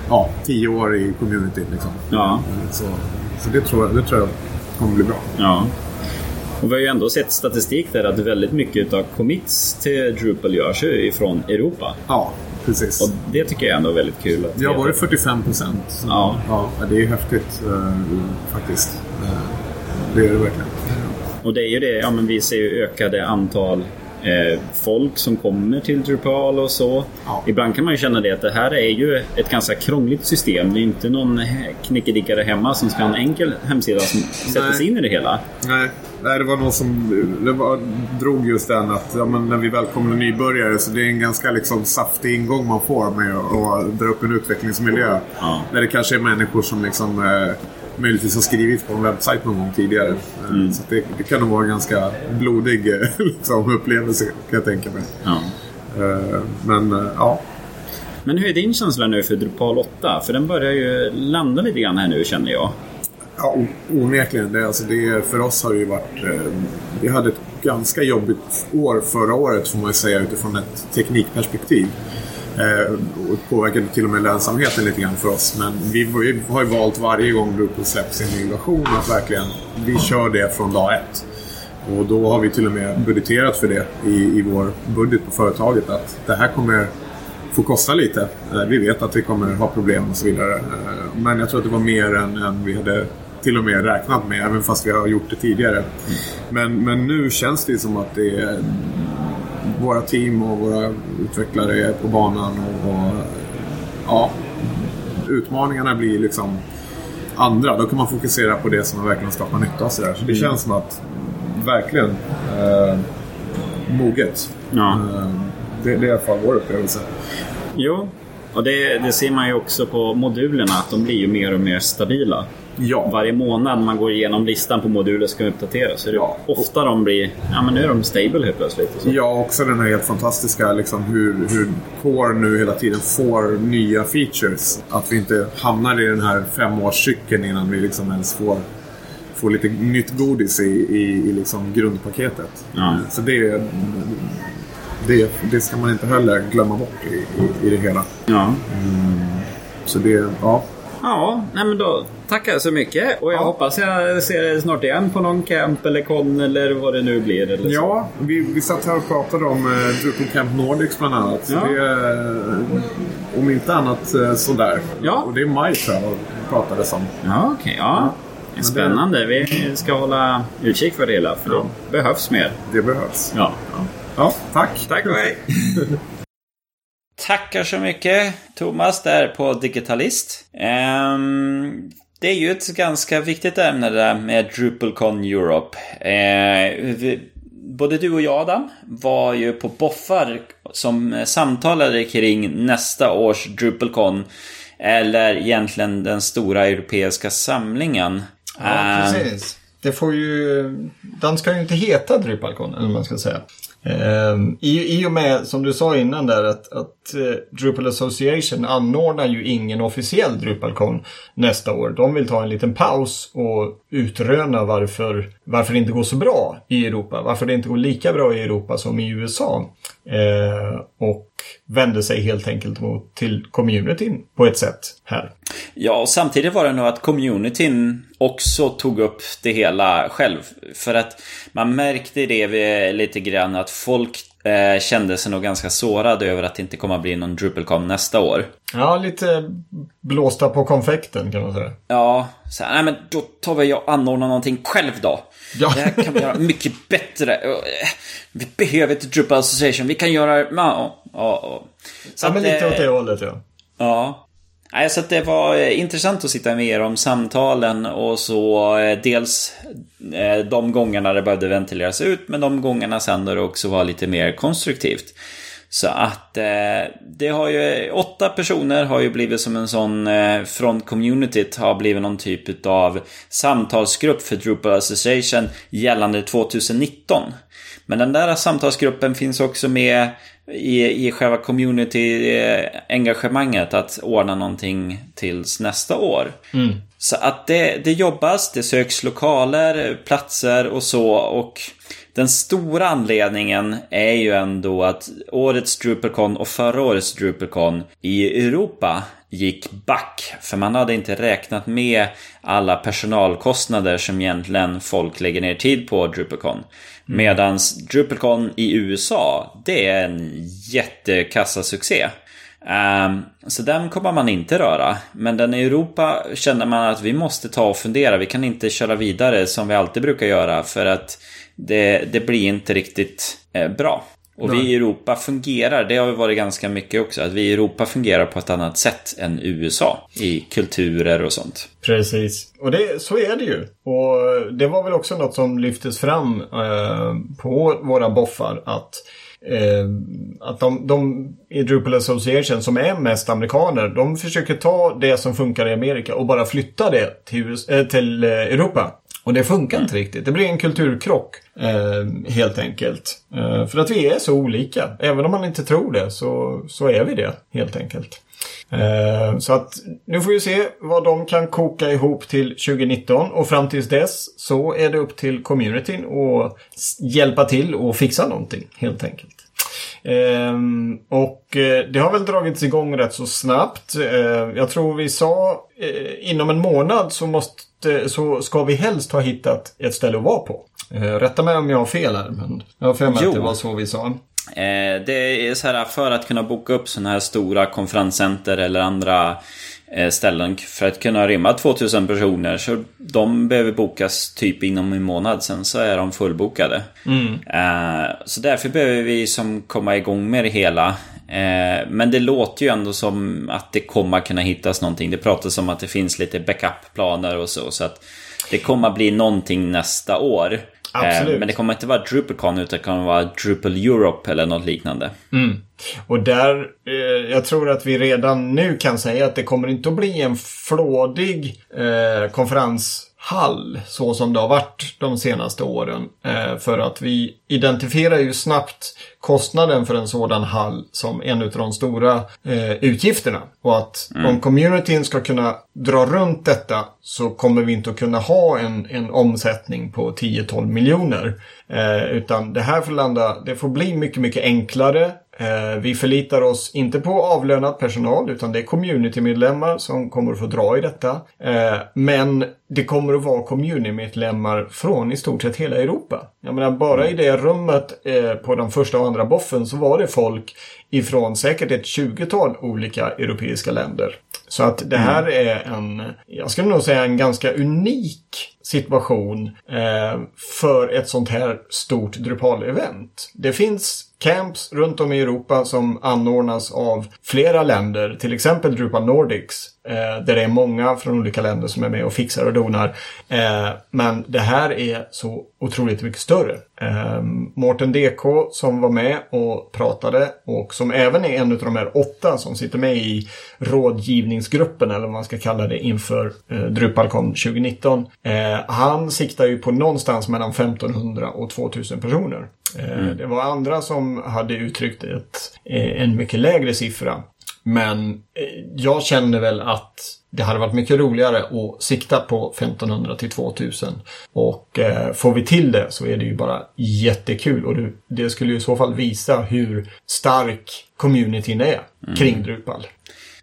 ja, tio år i communityn. Liksom. Ja. Så, så det, tror jag, det tror jag kommer bli bra. Ja. Och vi har ju ändå sett statistik där att väldigt mycket av commits till Drupal görs ju ifrån Europa. Ja, precis. Och det tycker jag ändå är väldigt kul. Att Ja, var det 45 procent? Ja. ja. Det är häftigt eh, faktiskt. Eh, det är det verkligen. Och det är ju det, ja men vi ser ju ökade antal eh, folk som kommer till Drupal och så. Ja. Ibland kan man ju känna det att det här är ju ett ganska krångligt system. Det är inte någon knickedickare hemma som ska ha en enkel hemsida som sätter sig in i det hela. Nej, nej, det var någon som det var, drog just den att ja, men när vi välkomnar nybörjare så det är en ganska liksom, saftig ingång man får med att dra upp en utvecklingsmiljö. Ja. Där det kanske är människor som liksom, eh, möjligtvis har skrivit på en webbsajt någon gång tidigare. Mm. Så det, det, kan nog vara en ganska blodig liksom, upplevelse kan jag tänka mig. Ja. Men ja. Men hur är din känsla nu för Drupal 8? För den börjar ju landa lite grann här nu känner jag. Ja, onekligen. Det, alltså det, för oss har det ju varit... Eh, vi hade ett ganska jobbigt år förra året får man ju säga utifrån ett teknikperspektiv. Eh, och påverkade till och med lönsamheten lite grann för oss. Men vi, vi har ju valt varje gång Drupal släpps en version att verkligen vi kör det från dag ett. Och då har vi till och med budgeterat för det i, i vår budget på företaget att det här kommer få kosta lite. Eh, vi vet att vi kommer ha problem och så vidare. Eh, men jag tror att det var mer än, än vi hade till och med räknat med, även fast vi har gjort det tidigare. Mm. Men, men nu känns det som att det är våra team och våra utvecklare är på banan och, och ja, utmaningarna blir liksom andra. Då kan man fokusera på det som verkligen skapar nytta. Så, där. så det mm. känns som att verkligen eh, moget. Ja. Eh, det, det är i alla fall vår upplevelse. Jo, och det, det, ser man ju också på modulerna att de blir ju mer och mer stabila. Ja. Varje månad man går igenom listan på moduler som ska uppdateras så ja. ofta de blir, ja men nu är de stable helt plötsligt. Så. Ja, också den här helt fantastiska liksom hur, hur Core nu hela tiden får nya features. Att vi inte hamnar i den här femårscykeln innan vi liksom ens får få lite nytt godis i, i, i liksom grundpaketet. Ja. Så det, det, det ska man inte heller glömma bort i, i, i det hela. Ja. Mm. Så det, ja. Ja, nej men då tackar så mycket. Och jag ja. hoppas jag ser dig snart igen på någon camp eller kon eller vad det nu blir. Eller ja, vi, vi satt här och pratade om eh, Drupal Camp Nordics bland annat. Ja. Det, eh, om inte annat eh, sådär. Ja. Och det är maj tror jag pratades om. Ja, okej. Okay, ja. ja. Spännande. Vi ska hålla utkik för det hela. För ja. det behövs mer. Det behövs. Ja. Ja, tack. Tack och hej. Tackar så mycket Thomas där på Digitalist. Um, det är ju ett ganska viktigt ämne det där med DrupalCon Europe. Uh, både du och jag Adam var ju på Boffar som samtalade kring nästa års DrupalCon. Eller egentligen den stora europeiska samlingen. Ja, precis. Det får ju... Den ska ju inte heta DrupalCon, eller vad man ska säga. Ehm, I, I och med, som du sa innan där, att, att eh, Drupal Association anordnar ju ingen officiell DrupalCon nästa år. De vill ta en liten paus och utröna varför, varför det inte går så bra i Europa. Varför det inte går lika bra i Europa som i USA. Eh, och vände sig helt enkelt mot, till communityn på ett sätt här. Ja, och samtidigt var det nog att communityn också tog upp det hela själv. För att man märkte det lite grann att folk eh, kände sig nog ganska sårade över att det inte kommer att bli någon DrupalCon nästa år. Ja, lite blåsta på konfekten kan man säga. Ja, så nej men då tar vi och anordnar någonting själv då. Ja. Det här kan vi göra mycket bättre. Eh, vi behöver inte Drupal Association, vi kan göra... Ja, ja, ja. Så ja, men lite åt det hållet ja. Ja. Nej, så det var eh, intressant att sitta med er om samtalen och så eh, dels eh, de gångerna det behövde ventileras ut men de gångerna sen då det också var lite mer konstruktivt. Så att det har ju, åtta personer har ju blivit som en sån, front communityt har blivit någon typ av samtalsgrupp för Drupal Association gällande 2019. Men den där samtalsgruppen finns också med i, i själva community-engagemanget att ordna någonting tills nästa år. Mm. Så att det, det jobbas, det söks lokaler, platser och så och den stora anledningen är ju ändå att årets DrupalCon och förra årets DrupalCon i Europa gick back. För man hade inte räknat med alla personalkostnader som egentligen folk lägger ner tid på DrupalCon. Mm. Medans DrupalCon i USA, det är en jättekassasuccé. Um, ehm, så den kommer man inte röra. Men den i Europa känner man att vi måste ta och fundera. Vi kan inte köra vidare som vi alltid brukar göra för att det, det blir inte riktigt eh, bra. Och Nej. vi i Europa fungerar, det har varit ganska mycket också, att vi i Europa fungerar på ett annat sätt än USA i kulturer och sånt. Precis, och det, så är det ju. Och det var väl också något som lyftes fram eh, på våra boffar att eh, att de, de i Drupal Association som är mest amerikaner, de försöker ta det som funkar i Amerika och bara flytta det till, eh, till eh, Europa. Och det funkar inte riktigt. Det blir en kulturkrock eh, helt enkelt. Eh, för att vi är så olika. Även om man inte tror det så, så är vi det helt enkelt. Eh, så att nu får vi se vad de kan koka ihop till 2019 och fram tills dess så är det upp till communityn att hjälpa till och fixa någonting helt enkelt. Ehm, och eh, det har väl dragits igång rätt så snabbt. Ehm, jag tror vi sa eh, inom en månad så, måste, så ska vi helst ha hittat ett ställe att vara på. Ehm, rätta mig om jag har fel här, men jag har för mig att det var så vi sa. Eh, det är så här för att kunna boka upp sådana här stora konferenscenter eller andra ställen för att kunna rymma 2000 personer. Så de behöver bokas typ inom en månad, sen så är de fullbokade. Mm. Eh, så därför behöver vi som komma igång med det hela. Eh, men det låter ju ändå som att det kommer kunna hittas någonting. Det pratas om att det finns lite backup-planer och så. Så att det kommer bli någonting nästa år. Absolut. Men det kommer inte vara DrupalCon utan det kommer vara Drupal Europe eller något liknande. Mm. Och där, eh, jag tror att vi redan nu kan säga att det kommer inte att bli en flådig eh, konferenshall så som det har varit de senaste åren. Eh, för att vi identifierar ju snabbt kostnaden för en sådan hall som en av de stora eh, utgifterna. Och att om communityn ska kunna dra runt detta så kommer vi inte att kunna ha en, en omsättning på 10-12 miljoner. Eh, utan det här får landa, det får bli mycket, mycket enklare. Eh, vi förlitar oss inte på avlönad personal utan det är communitymedlemmar som kommer att få dra i detta. Eh, men det kommer att vara communitymedlemmar från i stort sett hela Europa. Jag menar bara i det rummet eh, på de första och andra boffen så var det folk ifrån säkert ett 20-tal olika europeiska länder. Så att det här är en, jag skulle nog säga en ganska unik situation för ett sånt här stort Drupal-event. Det finns camps runt om i Europa som anordnas av flera länder, till exempel Drupal Nordics, eh, där det är många från olika länder som är med och fixar och donar. Eh, men det här är så otroligt mycket större. Eh, Mårten DK som var med och pratade och som även är en av de här åtta som sitter med i rådgivningsgruppen eller vad man ska kalla det inför eh, DrupalCon 2019. Eh, han siktar ju på någonstans mellan 1500 och 2000 personer. Eh, Det var andra som hade uttryckt ett, eh, en mycket lägre siffra. Men eh, jag känner väl att det hade varit mycket roligare att sikta på 1500 till 2000. Och eh, får vi till det så är det ju bara jättekul. Och det, det skulle ju i så fall visa hur stark communityn är kring Drupal.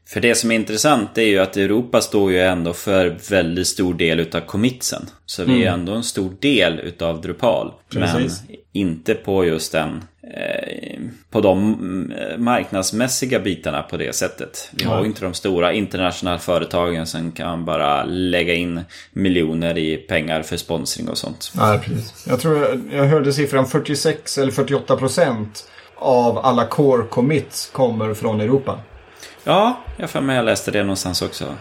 För det som är intressant är ju att Europa står ju ändå för väldigt stor del utav commitsen. Så vi är ändå en stor del utav Drupal. Precis. Men inte på just den eh, på de mm, marknadsmässiga bitarna på det sättet. Vi har ju inte de stora internationella företagen som kan bara lägga in miljoner i pengar för sponsring och sånt. Nej, precis. Jag tror jag, jag hörde siffran 46 eller 48 procent av alla core commits kommer från Europa. Ja, jag för mig jag läste det någonstans också.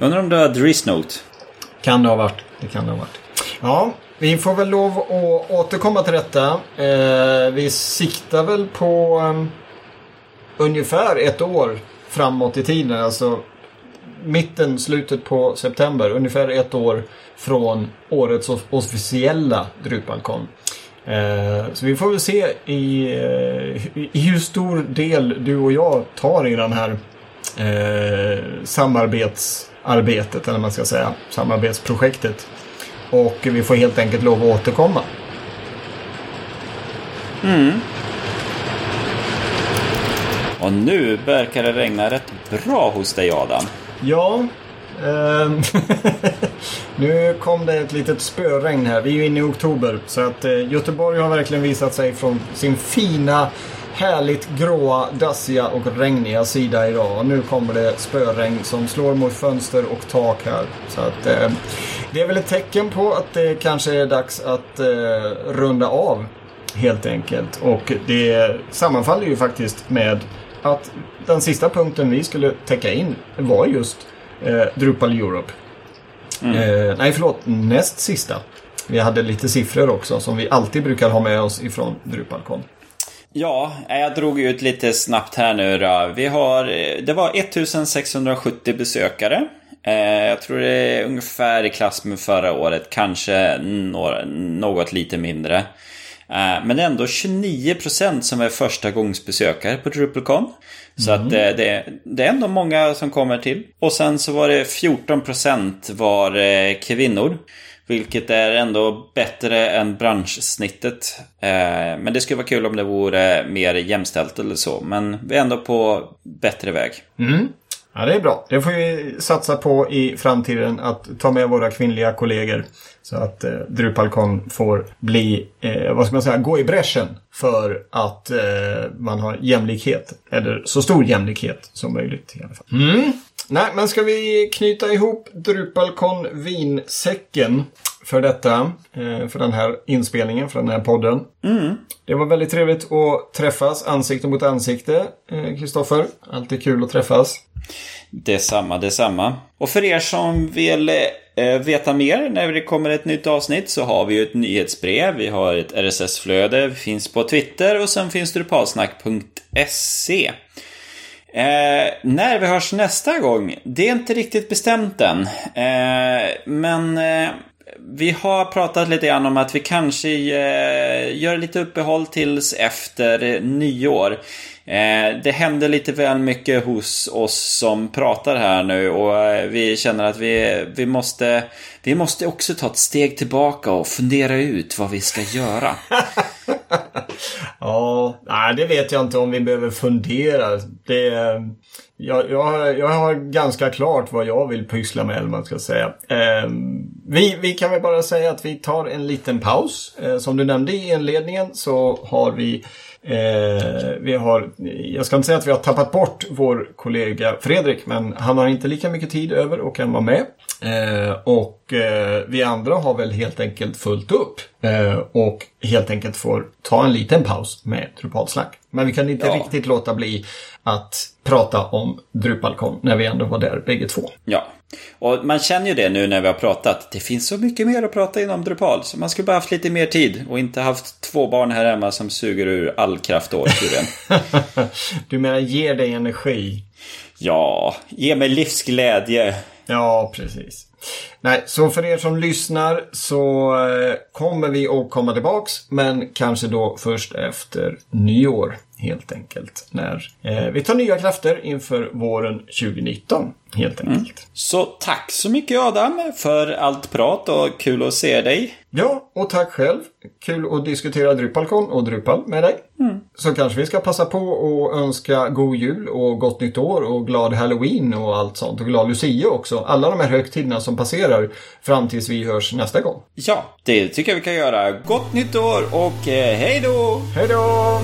Undrar om du har Drisnote? Kan det ha varit. Det kan det ha varit. Ja, vi får väl lov att återkomma till detta. Eh, vi siktar väl på um, ungefär ett år framåt i tiden. Alltså mitten, slutet på september. Ungefär ett år från årets officiella Drupalcon. Eh, så vi får väl se i, eh, i hur stor del du och jag tar i den här eh, samarbetsarbetet, eller vad man ska säga, samarbetsprojektet. Och vi får helt enkelt lov att återkomma. Och nu verkar det regna rätt bra hos dig Adam. Ja, ehm, nu kom det ett litet spöregn här. Vi är ju inne i oktober. Så att eh, Göteborg har verkligen visat sig från sin fina, härligt gråa, dassiga och regniga sida idag. Och nu kommer det spöregn som slår mot fönster och tak här. Så att eh, det är väl ett tecken på att det kanske är dags att eh, runda av. Helt enkelt. Och det sammanfaller ju faktiskt med att den sista punkten vi skulle täcka in var just eh, Drupal Europe. Eh, nej, förlåt. Näst sista. Vi hade lite siffror också som vi alltid brukar ha med oss ifrån DrupalCon. Ja, jag drog ut lite snabbt här nu då. Vi har, det var 1670 besökare. Eh, jag tror det är ungefär i klass med förra året, kanske något lite mindre. Eh, men ändå 29% som är första gångsbesökare på DrupalCon. Så mm. att det, det, det, är ändå många som kommer till. Och sen så var det 14% var eh, kvinnor. Vilket är ändå bättre än branschsnittet. Men det skulle vara kul om det vore mer jämställt eller så. Men vi är ändå på bättre väg. Mm. Ja, det är bra. Det får vi satsa på i framtiden att ta med våra kvinnliga kollegor. Så att eh, Drupalcon får bli, eh, vad ska man säga, gå i bräschen för att eh, man har jämlikhet. Eller så stor jämlikhet som möjligt i alla fall. Mm. Nej, men ska vi knyta ihop Drupalcon vinsäcken för detta. Eh, för den här inspelningen, för den här podden. Mm. Det var väldigt trevligt att träffas ansikte mot ansikte, eh, Kristoffer. Alltid kul att träffas. Detsamma, detsamma. Och för er som vill eh, veta mer när det kommer ett nytt avsnitt så har vi ju ett nyhetsbrev, vi har ett RSS-flöde, vi finns på Twitter och sen finns drupalsnack.se. Eh, när vi hörs nästa gång, det är inte riktigt bestämt än. Eh, men eh, vi har pratat lite grann om att vi kanske eh, gör lite uppehåll tills efter nyår. Eh, det händer lite väl mycket hos oss som pratar här nu och eh, vi känner att vi, vi, måste, vi måste också ta ett steg tillbaka och fundera ut vad vi ska göra. ja, nej, det vet jag inte om vi behöver fundera. Det, jag, jag, jag har ganska klart vad jag vill pyssla med, eller man ska säga. Eh, vi, vi kan väl bara säga att vi tar en liten paus. Eh, som du nämnde i inledningen så har vi Eh, vi har, jag ska inte säga att vi har tappat bort vår kollega Fredrik, men han har inte lika mycket tid över och kan vara med. Eh, och eh, vi andra har väl helt enkelt fullt upp eh, och helt enkelt får ta en liten paus med Drupalsnack. Men vi kan inte ja. riktigt låta bli att prata om Drupalcon när vi ändå var där bägge två. Ja, och man känner ju det nu när vi har pratat. Det finns så mycket mer att prata inom Drupal. Så man skulle bara haft lite mer tid och inte haft två barn här hemma som suger ur all kraft åt Du menar ger dig energi? Ja, ge mig livsglädje. Ja, precis. Nej, så för er som lyssnar så eh, kommer vi att komma tillbaks. Men kanske då först efter nyår helt enkelt. När eh, vi tar nya krafter inför våren 2019 helt enkelt. Mm. Så tack så mycket Adam för allt prat och kul att se dig. Ja, och tack själv. Kul att diskutera Drupalcon och Drupal med dig. Mm. Så kanske vi ska passa på att önska god jul och gott nytt år och glad halloween och allt sånt. Och glad lucia också. Alla de här högtiderna som passerar fram tills vi hörs nästa gång. Ja, det tycker jag vi kan göra. Gott nytt år och eh, hej då! Hej då!